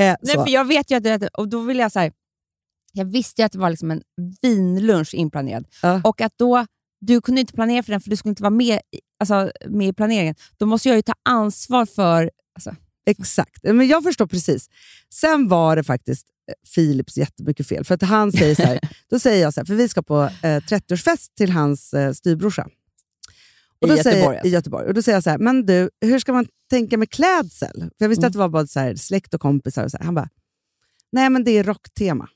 Eh, Nej, så. för jag vet ju att det, och då vill jag säga, jag visste ju att det var liksom en vinlunch inplanerad Ja. och att då, du kunde inte planera för den för du skulle inte vara med, alltså, med i planeringen. Då måste jag ju ta ansvar för... Alltså, Exakt, men jag förstår precis. Sen var det faktiskt eh, Philips jättemycket fel. För att han säger så här, då säger jag så här, för vi ska på eh, 30-årsfest till hans eh, styvbrorsa. Och I då Göteborg, säger, alltså. I Göteborg. Och då säger jag så här, men du, hur ska man tänka med klädsel? För jag visste Mm. att det var bara så här, släkt och kompisar. Och så här. Han bara, nej men det är rocktema.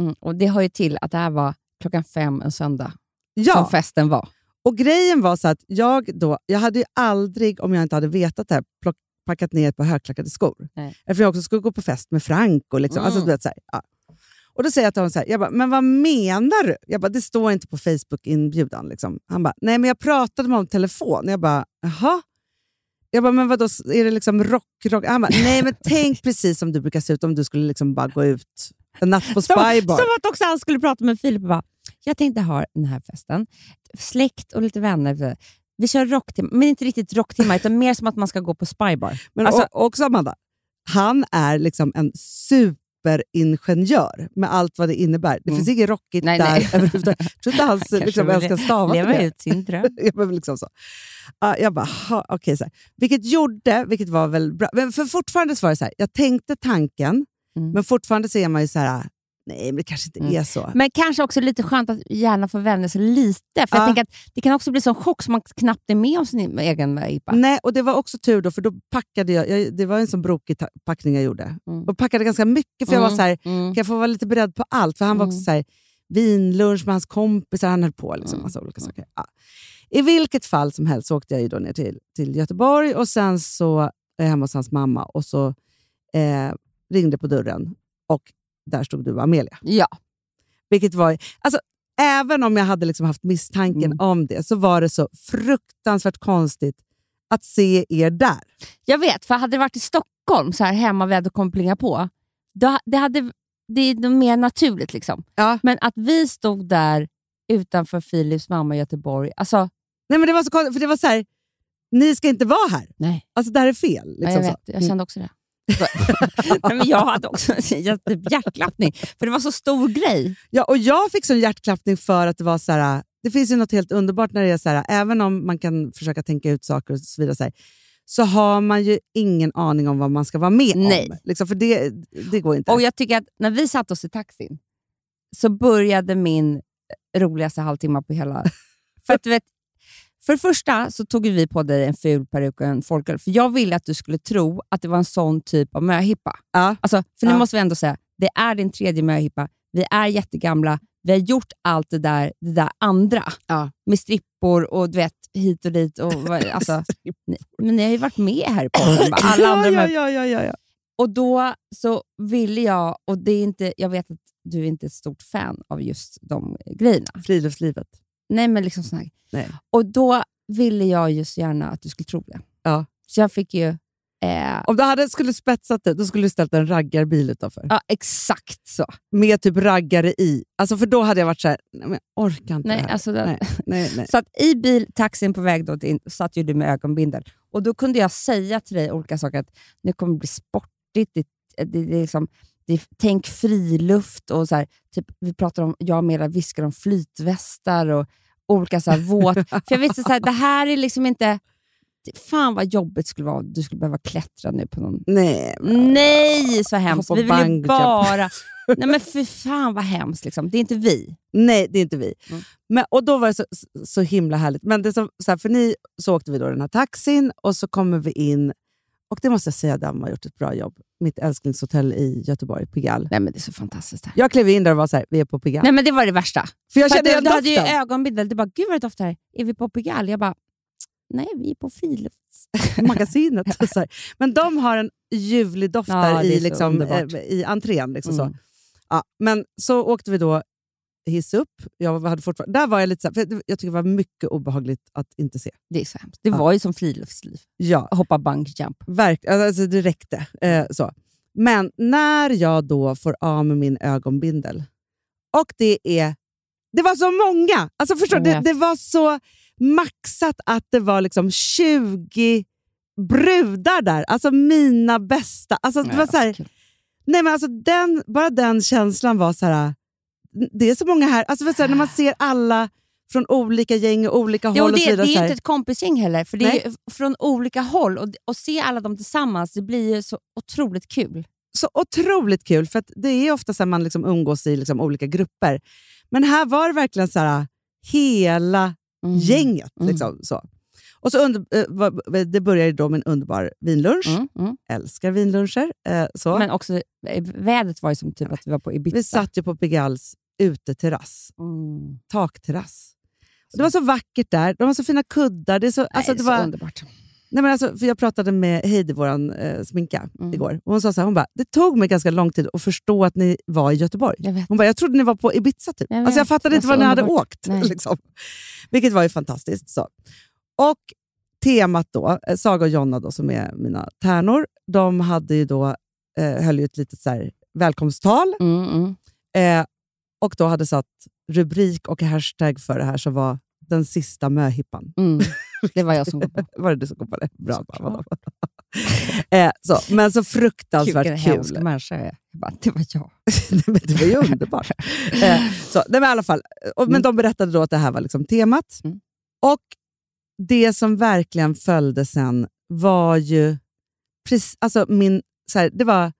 mm, och det hör ju till att det här var klockan fem en söndag Ja, som festen var. och grejen var så att jag då, jag hade ju aldrig, om jag inte hade vetat det här, plock, packat ner ett par högklackade skor. Nej. Eftersom jag också skulle gå på fest med Frank. Och, liksom, alltså, Mm. du vet, så här, ja. och Då säger jag till honom så här, jag bara, men vad menar du? Jag bara, det står inte på Facebook-inbjudan. Liksom. Han bara, nej men jag pratade med honom på telefon. Jag bara, jaha? Jag bara, men vadå, är det liksom rock, rock? Han bara, nej men tänk precis som du brukar se ut om du skulle liksom bara gå ut en natt på Spybar. som att också han skulle prata med Filip och bara, jag tänkte ha den här festen, släkt och lite vänner. Vi kör rocktimmar, men inte riktigt rocktimmar, utan mer som att man ska gå på spybar. Men Alltså- och, också Amanda, han är liksom en superingenjör med allt vad det innebär. Det Mm. finns inget rockigt Nej, där nej. överhuvudtaget. Jag tror inte han liksom, vill älskar stava till Leva det. ut sin dröm. Ja, men liksom så. Ja, jag bara, ha, så här. Vilket gjorde, vilket var väl bra. Men för fortfarande så var det så här, jag tänkte tanken, Mm. men fortfarande ser man ju så här, nej men det kanske inte Mm. är så. Men kanske också lite skönt att hjärnan får vänja sig lite. För Ja. jag tänker att Det kan också bli sån chock så man knappt är med om sin egen möhippa. Nej, och det var också tur då, för då packade jag, jag det var en sån brokig packning jag gjorde. Mm. Och packade ganska mycket, för jag var så här, Mm. kan jag få vara lite beredd på allt? För han var också Mm. så här, vinlunch med hans kompisar, han höll på. Liksom, Mm. massa olika saker. Ja. I vilket fall som helst så åkte jag då ner till, till Göteborg och sen så är jag hemma hos hans mamma och så eh, ringde på dörren och där stod du Amelia. Ja. Vilket var, alltså, även om jag hade liksom haft misstanken Mm. om det så var det så fruktansvärt konstigt att se er där. Jag vet, för hade det varit i Stockholm, så här hemma vi hade kommit plinga på, då, det, hade, det är mer naturligt. liksom. Ja. Men att vi stod där utanför Philips mamma i Göteborg, alltså... Nej, men det var så konstigt, för det var så här, ni ska inte vara här. Nej, Alltså det här är fel. Liksom ja, jag så. vet. Jag kände också det. Nej, men jag hade också en hjärtklappning, för det var så stor grej. Ja, och jag fick sån hjärtklappning för att det var så här, det finns ju något helt underbart när det är så här, även om man kan försöka tänka ut saker och så vidare, så, här, så har man ju ingen aning om vad man ska vara med Nej. om. Liksom, för det, det går inte. Och jag tycker att när vi satt oss i taxin så började min roligaste halvtimme på hela... för, att, du vet, för det första så tog vi på dig en ful peruk och en folköl, för jag ville att du skulle tro att det var en sån typ av möhippa. ja. Alltså, för nu Ja. måste vi ändå säga, det är din tredje möhippa. Vi är jättegamla. Vi har gjort allt det där, det där andra. Ja. Med strippor och du vet, hit och dit. Och, alltså, ni, men ni har ju varit med här i podden. Alla andra ja, ja, ja, ja, ja. och då så ville jag, och det är inte, jag vet att du är inte är ett stort fan av just de grejerna. Friluftslivet. Nej, men liksom här. Nej. Och då ville jag ju så gärna att du skulle tro det. Ja. Så jag fick ju... Eh, Om du hade skulle spetsat det, då skulle du ställt en raggarbil utanför. ja, exakt så. Med typ raggare i. Alltså för då hade jag varit så här, nej, men jag orkar inte Nej, det här. alltså det, nej, nej, nej. Så att i bil, taxin på väg då satt ju du med ögonbindel. Och då kunde jag säga till dig olika saker. Att nu kommer det bli sportigt. Det, det, det, är liksom, är- tänk friluft. och så här, typ, Vi pratar om, jag och Mela viskar om flytvästar och olika så här, våt... För jag visste så här, det här är liksom inte... Fan vad jobbigt det skulle vara du skulle behöva klättra nu på någon... nej. Nej, så hemskt. Vi vill ju bara... Nej men för fan vad hemskt. Liksom. Det är inte vi. Nej, det är inte vi. Mm. Men, och Då var det så, så himla härligt. Men det som, så här, för ni så åkte vi då den här taxin och så kommer vi in. Och det måste jag säga, de har gjort ett bra jobb. Mitt älsklingshotell i Göteborg, Pigalle. Nej men det är så fantastiskt här. Jag klev in där och var så här, vi är på Pigalle. Nej men det var det värsta. för jag För att kände du, du hade ju doften. ögonbindel. Du bara, gud vad det doftar här. Är vi på Pigalle? Jag bara, nej vi är på frilufts... magasinet. och så här. Men de har en ljuvlig doft där i, så liksom, underbart. eh, i entrén. Liksom så. Mm. Ja, men så åkte vi då hiss upp. Jag hade fortfarande, där var jag lite så här, för jag tycker det var mycket obehagligt att inte se. Det är så hemskt. Det Ja. var ju som friluftsliv. Ja, Hoppa bungee jump. verkligen. Alltså, det räckte. Eh, så. Men när jag då får av med min ögonbindel och det är... Det var så många! Alltså förstår, det, det var så maxat att det var liksom 20 brudar där. Alltså mina bästa. Alltså, det var så här, Nej, men alltså den, bara den känslan var så här... Det är så många här. Alltså, för så här när man ser alla från olika gäng och olika Jo, håll och det, så det vidare. är så inte ett kompisgäng heller, för det är Nej. ju från olika håll. Och, och se alla dem tillsammans, det blir så otroligt kul. så otroligt kul, för att det är ofta så här man liksom umgås i liksom olika grupper. Men här var det verkligen så här, hela gänget. Mm. Liksom, så. Och så under, eh, det började då med en underbar vinlunch. Mm, mm. Älskar vinluncher. Eh, så. Men också, eh, vädret var ju som typ att vi var på Ibiza. Vi satt ju på Pigalles uteterrass, Mm. takterrass. Det var så vackert där. De har så fina kuddar. Det är så, alltså, Nej, det så var, underbart. Nej, men alltså, för jag pratade med Heidi, vår eh, sminka, Mm. igår. Och hon sa så här, hon bara, det tog mig ganska lång tid att förstå att ni var i Göteborg. Jag. Hon bara, jag trodde ni var på Ibiza. Typ. Jag alltså, jag fattade Det inte var ni hade åkt. Liksom. Vilket var ju fantastiskt. Så. Och temat då, eh, Saga och Jonna då, som är mina tärnor, de hade ju då, eh, höll ju ett litet så här, välkomsttal. Mm, mm. Eh, och då hade satt rubrik och hashtag för det här som var den sista möhippan. Mm. Det var jag som kom på. Var det du som kom på det? Bra. Bra. eh, så, men så fruktansvärt Vilken kul. hemsk människa jag är. Jag bara, det var jag. Nej, men det var ju underbart. Eh, så, nej, men, i alla fall, och, men Mm. de berättade då att det här var liksom temat. Mm. Och det som verkligen följde sen var ju precis, alltså min, så här, det var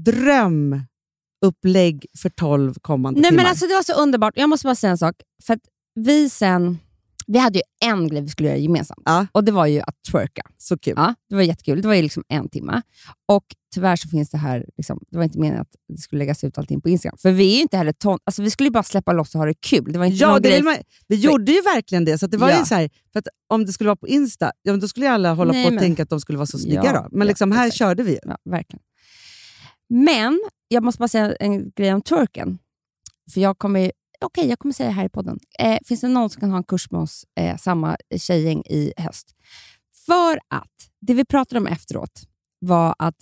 drömupplägg för 12 kommande Nej, timmar. men alltså, det var så underbart. Jag måste bara säga en sak. För vi sen... Vi hade ju en grej vi skulle göra gemensamt Ja. och det var ju att twerka. så kul. Ja, det var jättekul. Det var ju liksom en timme. Och tyvärr så finns det här, liksom, det var inte meningen att det skulle läggas ut allting på Instagram. För vi är ju inte heller ton... Alltså, vi skulle ju bara släppa loss och ha det kul. Det var inte Ja, det grej. man, vi gjorde ju verkligen det. Så det var Ja. ju så här, för att om det skulle vara på Insta, ja, då skulle ju alla hålla Nej, på och men- tänka att de skulle vara så snygga. Ja, då. Men liksom, här exakt. körde vi ju. Ja, verkligen. Men jag måste bara säga en grej om twerken. För jag kommer, okej, jag kommer säga det här i podden. Eh, finns det någon som kan ha en kurs med oss, eh, samma tjejgäng i höst? För att det vi pratade om efteråt var att,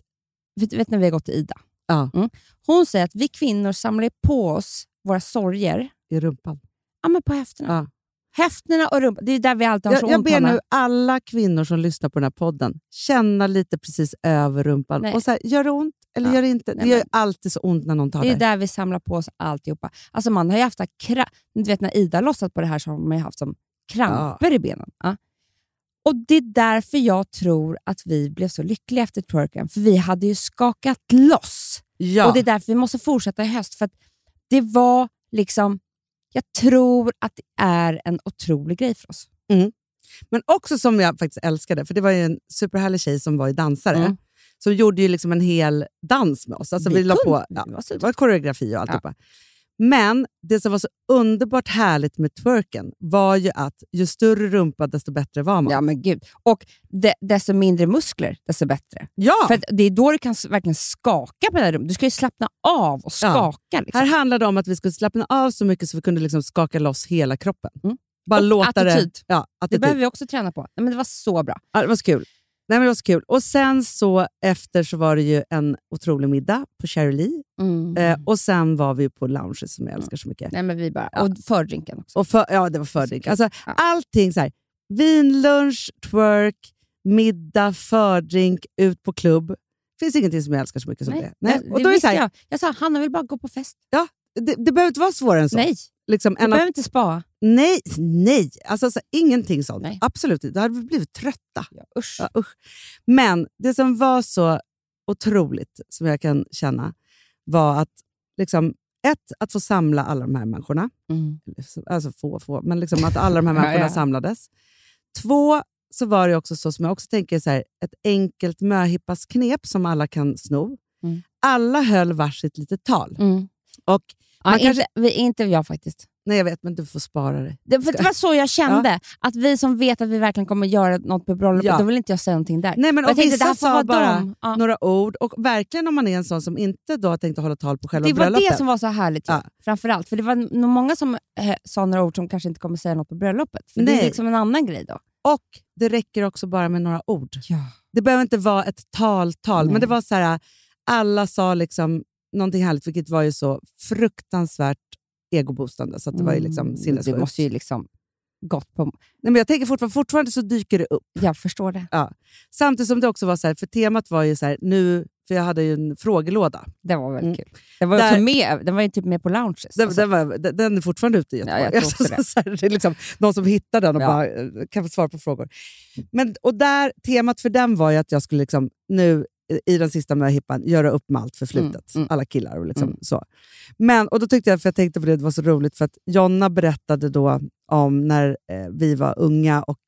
vet, vet när vi har gått till Ida? Ja. Mm. Hon säger att vi kvinnor samlar på oss våra sorger I rumpan. ja, men på höfterna. Ja. Höfterna och rumpan. Det är där vi alltid har så Jag, jag ont. ber Hanna. nu alla kvinnor som lyssnar på den här podden känna lite precis över rumpan. Nej. Och så här, Gör det ont eller Ja. gör det inte? Nej, det gör men- alltid så ont när någon tar Det är det. där vi samlar på oss alltihopa. Alltså man har ju haft du vet när Ida lossat på det här så har man ju haft som kramper i benen. Ja. Och Det är därför jag tror att vi blev så lyckliga efter twerken, för vi hade ju skakat loss. Ja. Och Det är därför vi måste fortsätta i höst, för att det var liksom... Jag tror att det är en otrolig grej för oss. Men också som jag faktiskt älskade, för det var ju en superhärlig tjej som var i dansare. Mm. Som gjorde ju liksom en hel dans med oss. Alltså vi, Vi la på, ja, det var koreografi och alltihopa. Men det som var så underbart härligt med twerken var ju att ju större rumpa, desto bättre var man. Ja, men gud. Och de, desto mindre muskler, desto bättre. Ja, För det är då du kan verkligen skaka på det här rummet. Du ska ju slappna av och skaka. Liksom. här handlade det om att vi skulle slappna av så mycket så vi kunde liksom skaka loss hela kroppen. Mm. Bara Och låta attityd. det... Ja, Det attityd. behöver vi också träna på. Nej, men det var så bra. Ja, det var så kul. Nej, men det var så kul. Och sen så efter så var det ju en otrolig middag på Cherry Lee. Eh, och sen var vi på lounges som jag älskar så mycket. Nej, men vi bara, Ja. Och fördrinken också. Och för, ja, det var fördrink. Alltså, Ja. Allting så här. Vinlunch, twerk, middag, fördrink, ut på klubb. finns ingenting som jag älskar så mycket som det. Nej. det Och då är det så här, jag. Jag sa, Hanna vill bara gå på fest. det, det behöver inte vara svårare än så. Nej, Liksom, du behöver inte spa. Nej, nej. Alltså, så, här, ingenting sånt. Nej. Absolut inte. Då hade vi blivit trötta. Ja, usch. Ja, usch. Men det som var så otroligt, som jag kan känna, var att liksom, ett, att få samla alla de här människorna. Mm. Alltså få, få, men liksom att alla de här Ja, människorna ja. samlades. Två, så var det också så som jag också tänker, så här, ett enkelt möhippasknep som alla kan sno. Mm. Alla höll varsitt litet tal. Mm. Och, Ja, Man kanske- inte, vi, inte jag faktiskt. Nej, jag vet, men du får spara det. Det, för det var så jag kände. Att vi som vet att vi verkligen kommer göra något på bröllopet, Ja. då vill inte jag säga någonting där. Nej, men Och jag tänkte, det vissa sa bara. Ja. några ord. Och verkligen om man är en sån som inte då har tänkt hålla tal på själva Det var bröllopet. det som var så härligt. Ja. Ja. Framförallt. För det var nog många som eh, sa några ord som kanske inte kommer säga något på bröllopet. För Det Nej. är liksom en annan grej då. Och det räcker också bara med några ord. Ja. Det behöver inte vara ett tal-tal, men det var så här, alla sa liksom någonting härligt, vilket var ju så fruktansvärt egoboostande. Så det var ju liksom Mm, sinnessjukt. Du måste ju liksom gått på... Nej, men jag tänker fortfarande, fortfarande så dyker det upp. Jag förstår det. Samtidigt som det också var så här, för temat var ju så här, nu, för jag hade ju en frågelåda. Det var väldigt Mm. kul. Den var, Där- med, den var ju typ med på lounges. Den, alltså. den, var, den, den är fortfarande ute i Göteborg. Ja, jag tror också det. så här, det är liksom någon som hittar den och Ja. bara eh, kan få svar på frågor. Men, och där, temat för den var ju att jag skulle liksom, nu i den sista möhippan göra upp med allt förflutet. Mm, mm. Alla killar och liksom Mm. så. Men, och då tyckte jag, för jag tänkte på det, det var så roligt, för att Jonna berättade då om när eh, vi var unga och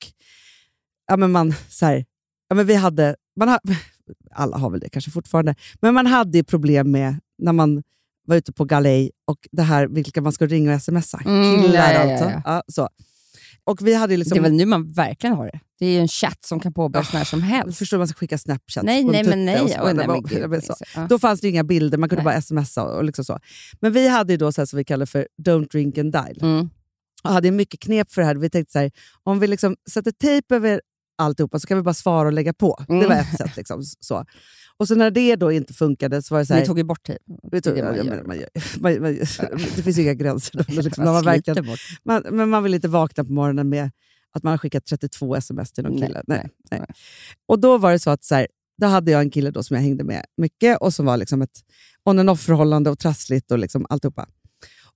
ja, men man, så här, ja, men vi hade, man ha, alla har väl det kanske fortfarande, men man hade ju problem med när man var ute på galej och det här vilka man skulle ringa och smsa. Mm, Killar ja, ja, alltså. ja. Ja, så. Och vi hade liksom... Det är väl nu man verkligen har det. Det är ju en chatt som kan påbörjas när som helst. förstår man ska skicka Snapchat Nej, nej, men nej. och Oj, nej, men gud, så. ja. Då fanns det inga bilder, man kunde Nej. bara smsa och liksom så. Men vi hade ju då så här som vi kallar för don't drink and dial. Mm. Och hade mycket knep för det här. Vi tänkte så här, om vi liksom sätter tejp över alltihopa så kan vi bara svara och lägga på. Det Mm. var ett sätt. Liksom, så. Och så när det då inte funkade så var det så här... Ni tog ju bort tid. vi tog, det är det man ja, gör. men man gör- man- man- det finns ju inga gränser. Då, men liksom, man verkligen, bort. man, men man vill inte vakna på morgonen med att man har skickat 32 sms till någon Nej, kille. Nej, nej. nej. Och då var det så att så här, då hade jag en kille då som jag hängde med mycket och som var liksom ett on and off-förhållande och trassligt och liksom alltihopa.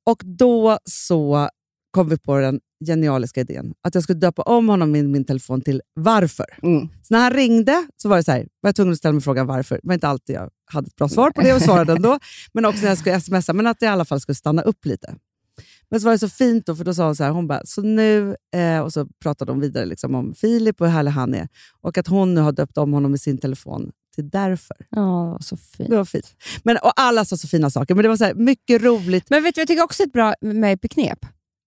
Och då så kom vi på den genialiska idén att jag skulle döpa om honom i min telefon till Varför. Mm. Så när han ringde så var det så här, var jag tvungen att ställa mig frågan varför. Det var inte alltid jag hade ett bra svar på det och svarade ändå. Men också när jag skulle smsa, men att jag i alla fall skulle stanna upp lite. Men så var det så fint då, för då sa hon så här, hon bara, så nu, eh, och så pratade de vidare liksom om Filip och hur härlig han är. Och att hon nu har döpt om honom i sin telefon till Därför. Ja, så fint. Det var fint. Men, och alla sa så fina saker, men det var så här, mycket roligt. Men vet du, jag tycker också ett bra med knep.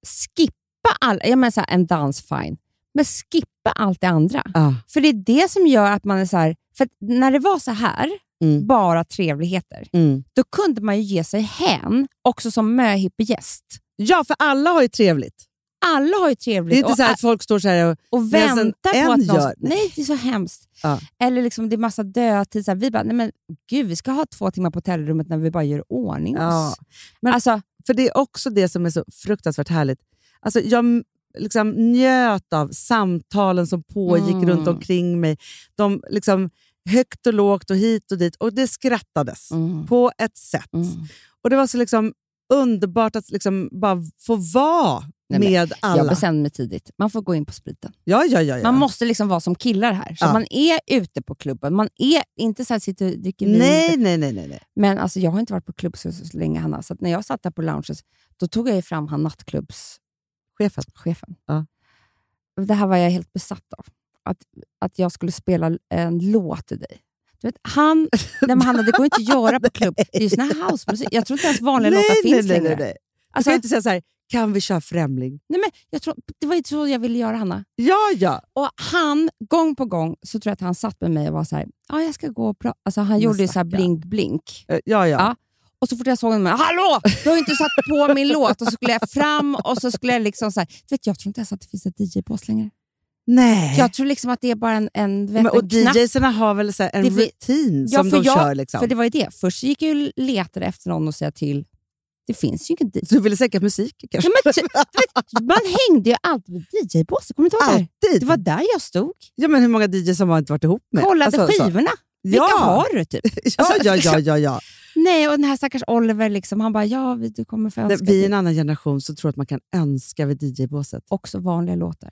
Skippa all, jag menar så här, en dans, fine. Men skippa allt det andra. Ja. För det är det som gör att man är så här, för när det var så här, Mm. bara trevligheter, Mm. då kunde man ju ge sig hän också som möhippegäst. Ja, för alla har ju trevligt. Alla har ju Det trevligt är inte och, så att folk står så här och... och väntar på att någon... gör- Nej, det är så hemskt. Ja. Eller liksom, det är massa dödtid. Vi bara, nej men gud, vi ska ha två timmar på hotellrummet när vi bara gör ordning Ja. oss. Men- alltså, För det är också det som är så fruktansvärt härligt. Alltså, jag liksom njöt av samtalen som pågick Mm. runt omkring mig. De liksom högt och lågt och hit och dit. Och det skrattades mm, på ett sätt. mm. Och Det var så liksom underbart att liksom bara få vara Nej, med alla. Jag bestämde mig tidigt. Man får gå in på spriten. ja, ja, ja, ja. Man måste liksom vara som killar här. Så Ja. man är ute på klubben. Man är inte så här sitter och dricker vin. nej, nej, nej, nej, nej. Men alltså, jag har inte varit på klubb så, så länge, Hanna. Så när jag satt där på lounges, då tog jag fram han nattklubbschefen. Chefen. Ja. Det här var jag helt besatt av. Att, att jag skulle spela en låt till dig. Du vet, han, nej men Hanna, det går inte att göra på klubb. Det är ju sån här housemusik. Jag tror inte ens vanliga nej, låtar finns nej, längre. nej, nej. Du Alltså, kan ju inte säga så här, kan vi köra Främling? nej men, jag tror, det var ju så jag ville göra, Hanna. Ja, ja. Och han, gång på gång, så tror jag att han satt med mig och var så här, ja jag ska gå och prata. Alltså han Men gjorde ju så här stackarn. blink-blink. Eh, ja, ja. Ja. Och så fort jag såg honom, hallå! Du har ju inte satt på min låt. Och så skulle jag fram och så skulle jag liksom så här, du vet, jag tror inte ens att det finns ett DJ-bås längre. Nej. Jag tror liksom att det är bara en, en, men, och. DJsarna har väl så en Det rutin Ja, som för de jag- kör. Liksom. För det var ju det. Först gick jag och letade efter någon att säga till. Det finns ju ingen DJ. Så du ville sänka musik kanske? Ja, men, vet, man hängde ju alltid vid DJ-båset. Kommer du inte ihåg det? Det var där jag stod. Ja, men hur många DJs har man inte varit ihop med? Kollade Alltså, så. skivorna. Vilka Ja. har du? Typ? Ja, Alltså, ja, ja, ja, ja. Nej, och den här stackars Oliver, liksom, han bara, ja, vi- du kommer få Nej, önska Vi är en annan generation som tror att man kan önska vid DJ-båset. också vanliga låtar.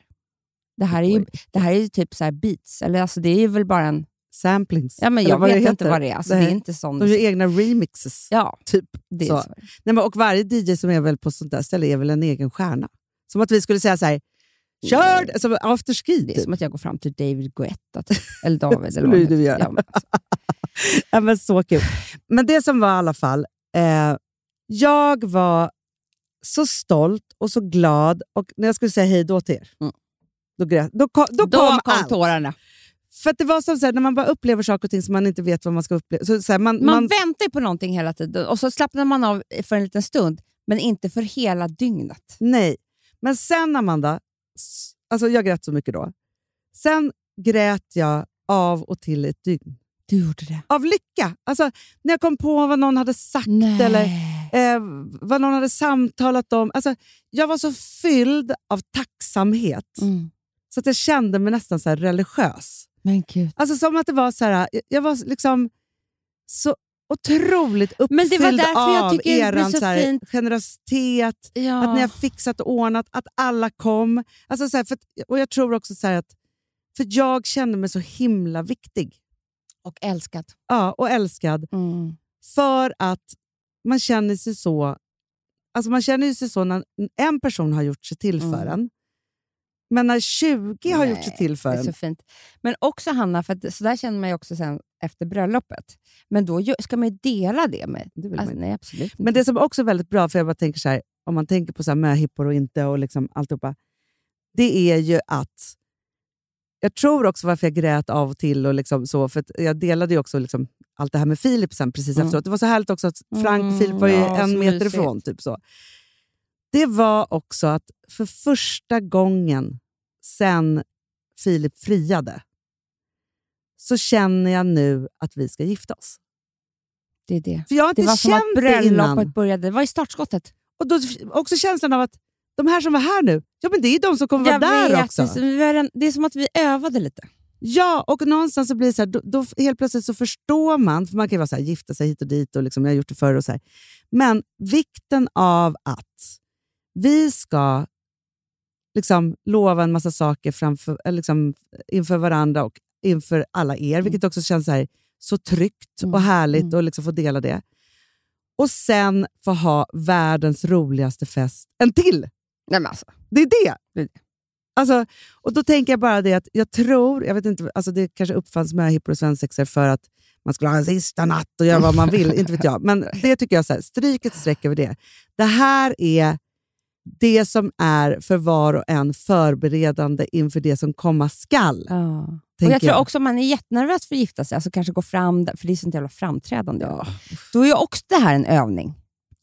Det här är ju, det här är ju typ så här beats, eller alltså det är ju väl bara en... Samplings. Ja, men jag det vet inte heter. vad det är. Alltså, det Nej. är inte sån De gör egna remixes. Ja, Typ. det Så. så. Nej, men, och varje DJ som är väl på sånt där ställe är väl en egen stjärna. Som att vi skulle säga så här, kör! Som afterski. Det är Typ. som att jag går fram till David Guetta, typ. eller David. eller vad du göra. Ja, men alltså. Ja, men så kul. Men det som var i alla fall, eh, jag var så stolt och så glad och när jag skulle säga hej då till er, Mm. Då, grät, då kom, då Då kom, kom allt. tårarna. För det var som så här, när man bara upplever saker och ting som man inte vet vad man ska uppleva. Så, så här, man, Man, man, väntar på någonting hela tiden och så slappnar man av för en liten stund, men inte för hela dygnet. nej. Men sen Amanda, alltså jag grät så mycket då. Sen grät jag av och till ett dygn. Du gjorde det. Av lycka. Alltså, när jag kom på vad någon hade sagt Nej. eller eh, vad någon hade samtalat om. Alltså, jag var så fylld av tacksamhet Mm. Så att jag kände mig nästan så religiös. Men gud. Alltså som att det var så här, jag- var liksom så otroligt uppfylld Men det var därför jag tycker eran så så här, generositet, Ja. att ni har fixat och ordnat, att alla kom. Alltså så här, för och Jag tror också så att för jag kände mig så himla viktig Och älskad. ja, och älskad Mm. för att man känner sig så alltså man känner sig så när en person har gjort sig till för Mm. en. Men när 20 har gjort sig Nej, till för Det är så fint. Men också Hanna, för att, så där känner man ju också sen efter bröllopet. Men då ska man ju dela det med... Det Alltså, nej, absolut inte. Men det som också är väldigt bra, för jag bara tänker så här, om man tänker på så här möhippor och inte och liksom alltihopa, det är ju att jag tror också varför jag grät av och till och liksom så, för jag delade ju också liksom allt det här med Filip sen precis Mm. efteråt. Det var så härligt också att Frank Mm, Filip var ju ja, en meter mysigt. ifrån. Typ så. Det var också att för första gången sen Filip friade så känner jag nu att vi ska gifta oss. det är det. För jag har inte Det var som att känt det innan. bröllopet började. Det var i startskottet. Och då också känslan av att de här som var här nu, ja men det är de som kommer vara Jag där vet, också. Det som, det är som att vi övade lite. Ja, och någonstans så blir det så här, då, då helt plötsligt så förstår man, för man kan ju vara så här, gifta sig hit och dit och liksom, jag har gjort det förr och så här. Men vikten av att vi ska liksom lova en massa saker framför, eller liksom, inför varandra och inför alla er, Mm. vilket också känns så, här, så tryggt och härligt att liksom få dela det. Och sen få ha världens roligaste fest, en till! Nej, men alltså. Det är det. Det är det. Alltså, och då tänker jag bara det att jag tror, jag vet inte, alltså det kanske uppfanns med hippor och svensexor för att man skulle ha en sista natt och göra vad man vill, inte vet jag. Men det tycker jag, så här, stryk ett streck över det. Det här är det som är för var och en förberedande inför det som komma skall. Ja. Och tänker jag tror jag. också om man är jättenervös för att gifta sig, alltså kanske gå fram, för det är sånt jävla framträdande. Ja. Då är ju också det här en övning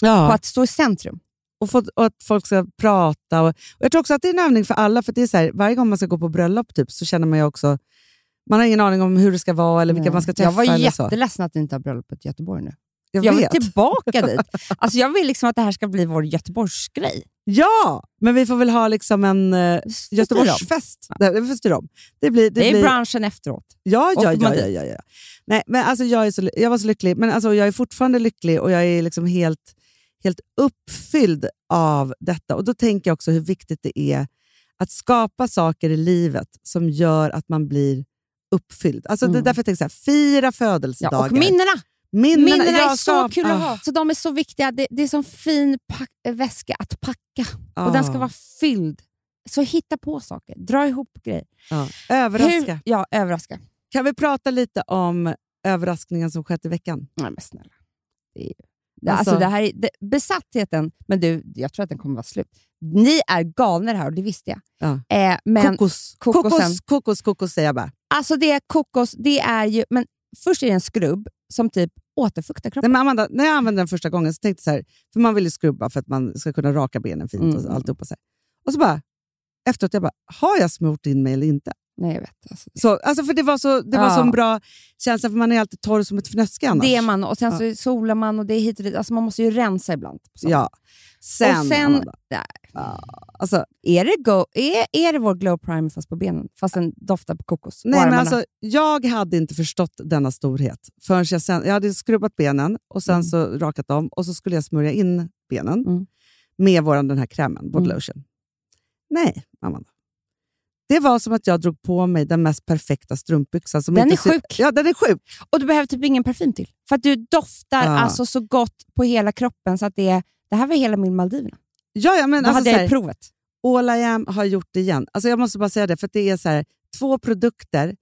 Ja. på att stå i centrum. och, få, och att folk ska prata. Och, och Jag tror också att det är en övning för alla, för det är så här, varje gång man ska gå på bröllop typ, så känner man ju också, man har ingen aning om hur det ska vara eller vilka Nej. man ska träffa. jag var jätteledsen att ni inte har bröllopet i Göteborg nu. Jag, Jag vill tillbaka dit. Alltså jag vill liksom att det här ska bli vår Göteborgsgrej. Ja, men vi får väl ha liksom en uh, Styr Göteborgsfest. Det, det om. Det, blir, det, Det är blir, branschen efteråt. Ja, ja, ja, ja, ja, ja. Nej, men alltså jag, är så, jag var så lycklig, men alltså jag är fortfarande lycklig och jag är liksom helt, helt uppfylld av detta. Och Då tänker jag också hur viktigt det är att skapa saker i livet som gör att man blir uppfylld. Alltså Det är Mm. därför jag tänker så här, fira Ja, födelsedagar. och minnena! Minnena, Minnena är så kul att ah, ha. Så de är så viktiga. Det, det är som fin pack, väska att packa. ah, Och den ska vara fylld. Så hitta på saker. Dra ihop grejer. ah. Överraska. Hur, ja, överraska. Kan vi prata lite om överraskningen som skett i veckan? Nej, men snälla. Det det, Alltså- alltså, det här är, det, besattheten, men du, jag tror att den kommer vara slut. Ni är galna det här och det visste jag. Ja. Eh, men kokos. kokosen. kokos, kokos, kokos säger jag bara. alltså det är kokos, det är ju... Men först är det en skrubb som typ återfuktar kroppen. Nej, Amanda, när jag använde den första gången så tänkte jag så här, för man vill ju skrubba för att man ska kunna raka benen fint och Mm. alltihopa. Så här. Och så bara, efteråt, jag bara, har jag smort in mig eller inte? Nej, jag vet. Alltså, Så, alltså för det var så, det var Ja. så en bra känsla, för man är alltid torr som ett fnöske annars. det är man och sen Ja. så solar man och det är hit och dit. Alltså man måste ju rensa ibland. Ja. Sen, och sen Amanda, ja, alltså, är, det go, är, är det vår glow primer fast på benen? Fast den doftar på kokos? nej, men alltså, jag hade inte förstått denna storhet förrän jag sen, jag hade skrubbat benen och sen Mm. så rakat dem och så skulle jag smörja in benen Mm. med våran, den här krämen, body Mm. lotion. Nej, Amanda. Det var som att jag drog på mig den mest perfekta strumpbyxan. Som Den inte är ser- sjuk. Ja, den är sjuk. Och du behöver typ ingen parfym till. För att du doftar Ja. alltså så gott på hela kroppen så att det är... Det här var hela min Maldiverna. Ja, ja, men Då alltså, hade så jag här, provet. All I am har gjort det igen. Alltså, jag måste bara säga det, för det är så här, två produkter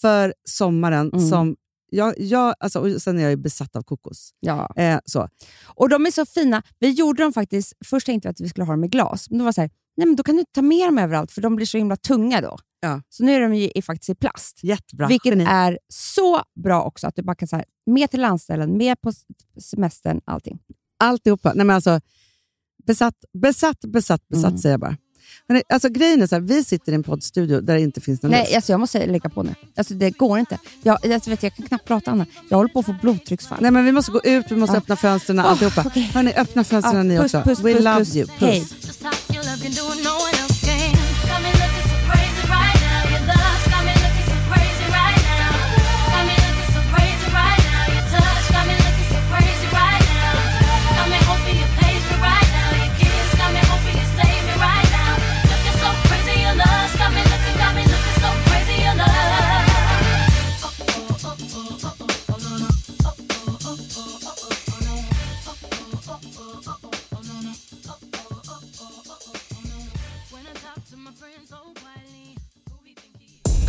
för sommaren Mm. som... Jag, jag, alltså, och sen är jag ju besatt av kokos. Ja. Eh, så. Och de är så fina. Vi gjorde dem faktiskt... Först tänkte vi att vi skulle ha dem i glas. Men då var så här, nej men då kan du ta med dem överallt för de blir så himla tunga då. Ja. Så nu är de ju i, faktiskt i plast. Jättebra. Vilket Geni. är så bra också. Att du bara kan så här, med till landställen, med på semestern, allting. Alltihopa. Nej, men alltså, besatt, besatt, besatt, besatt Mm. säger jag bara. Men, alltså, grejen är så här, vi sitter i en poddstudio där det inte finns någon. Nej, alltså jag måste lägga på nu. Alltså det går inte. Jag, alltså vet, jag kan knappt prata Anna. Jag håller på att få blodtrycksfall. Nej, men vi måste gå ut, vi måste Ja. öppna fönstren Åh, alltihopa. okej. Hörni, öppna fönstren Ja, ni puss, också. puss, We puss, love puss. you. Puss. Hej.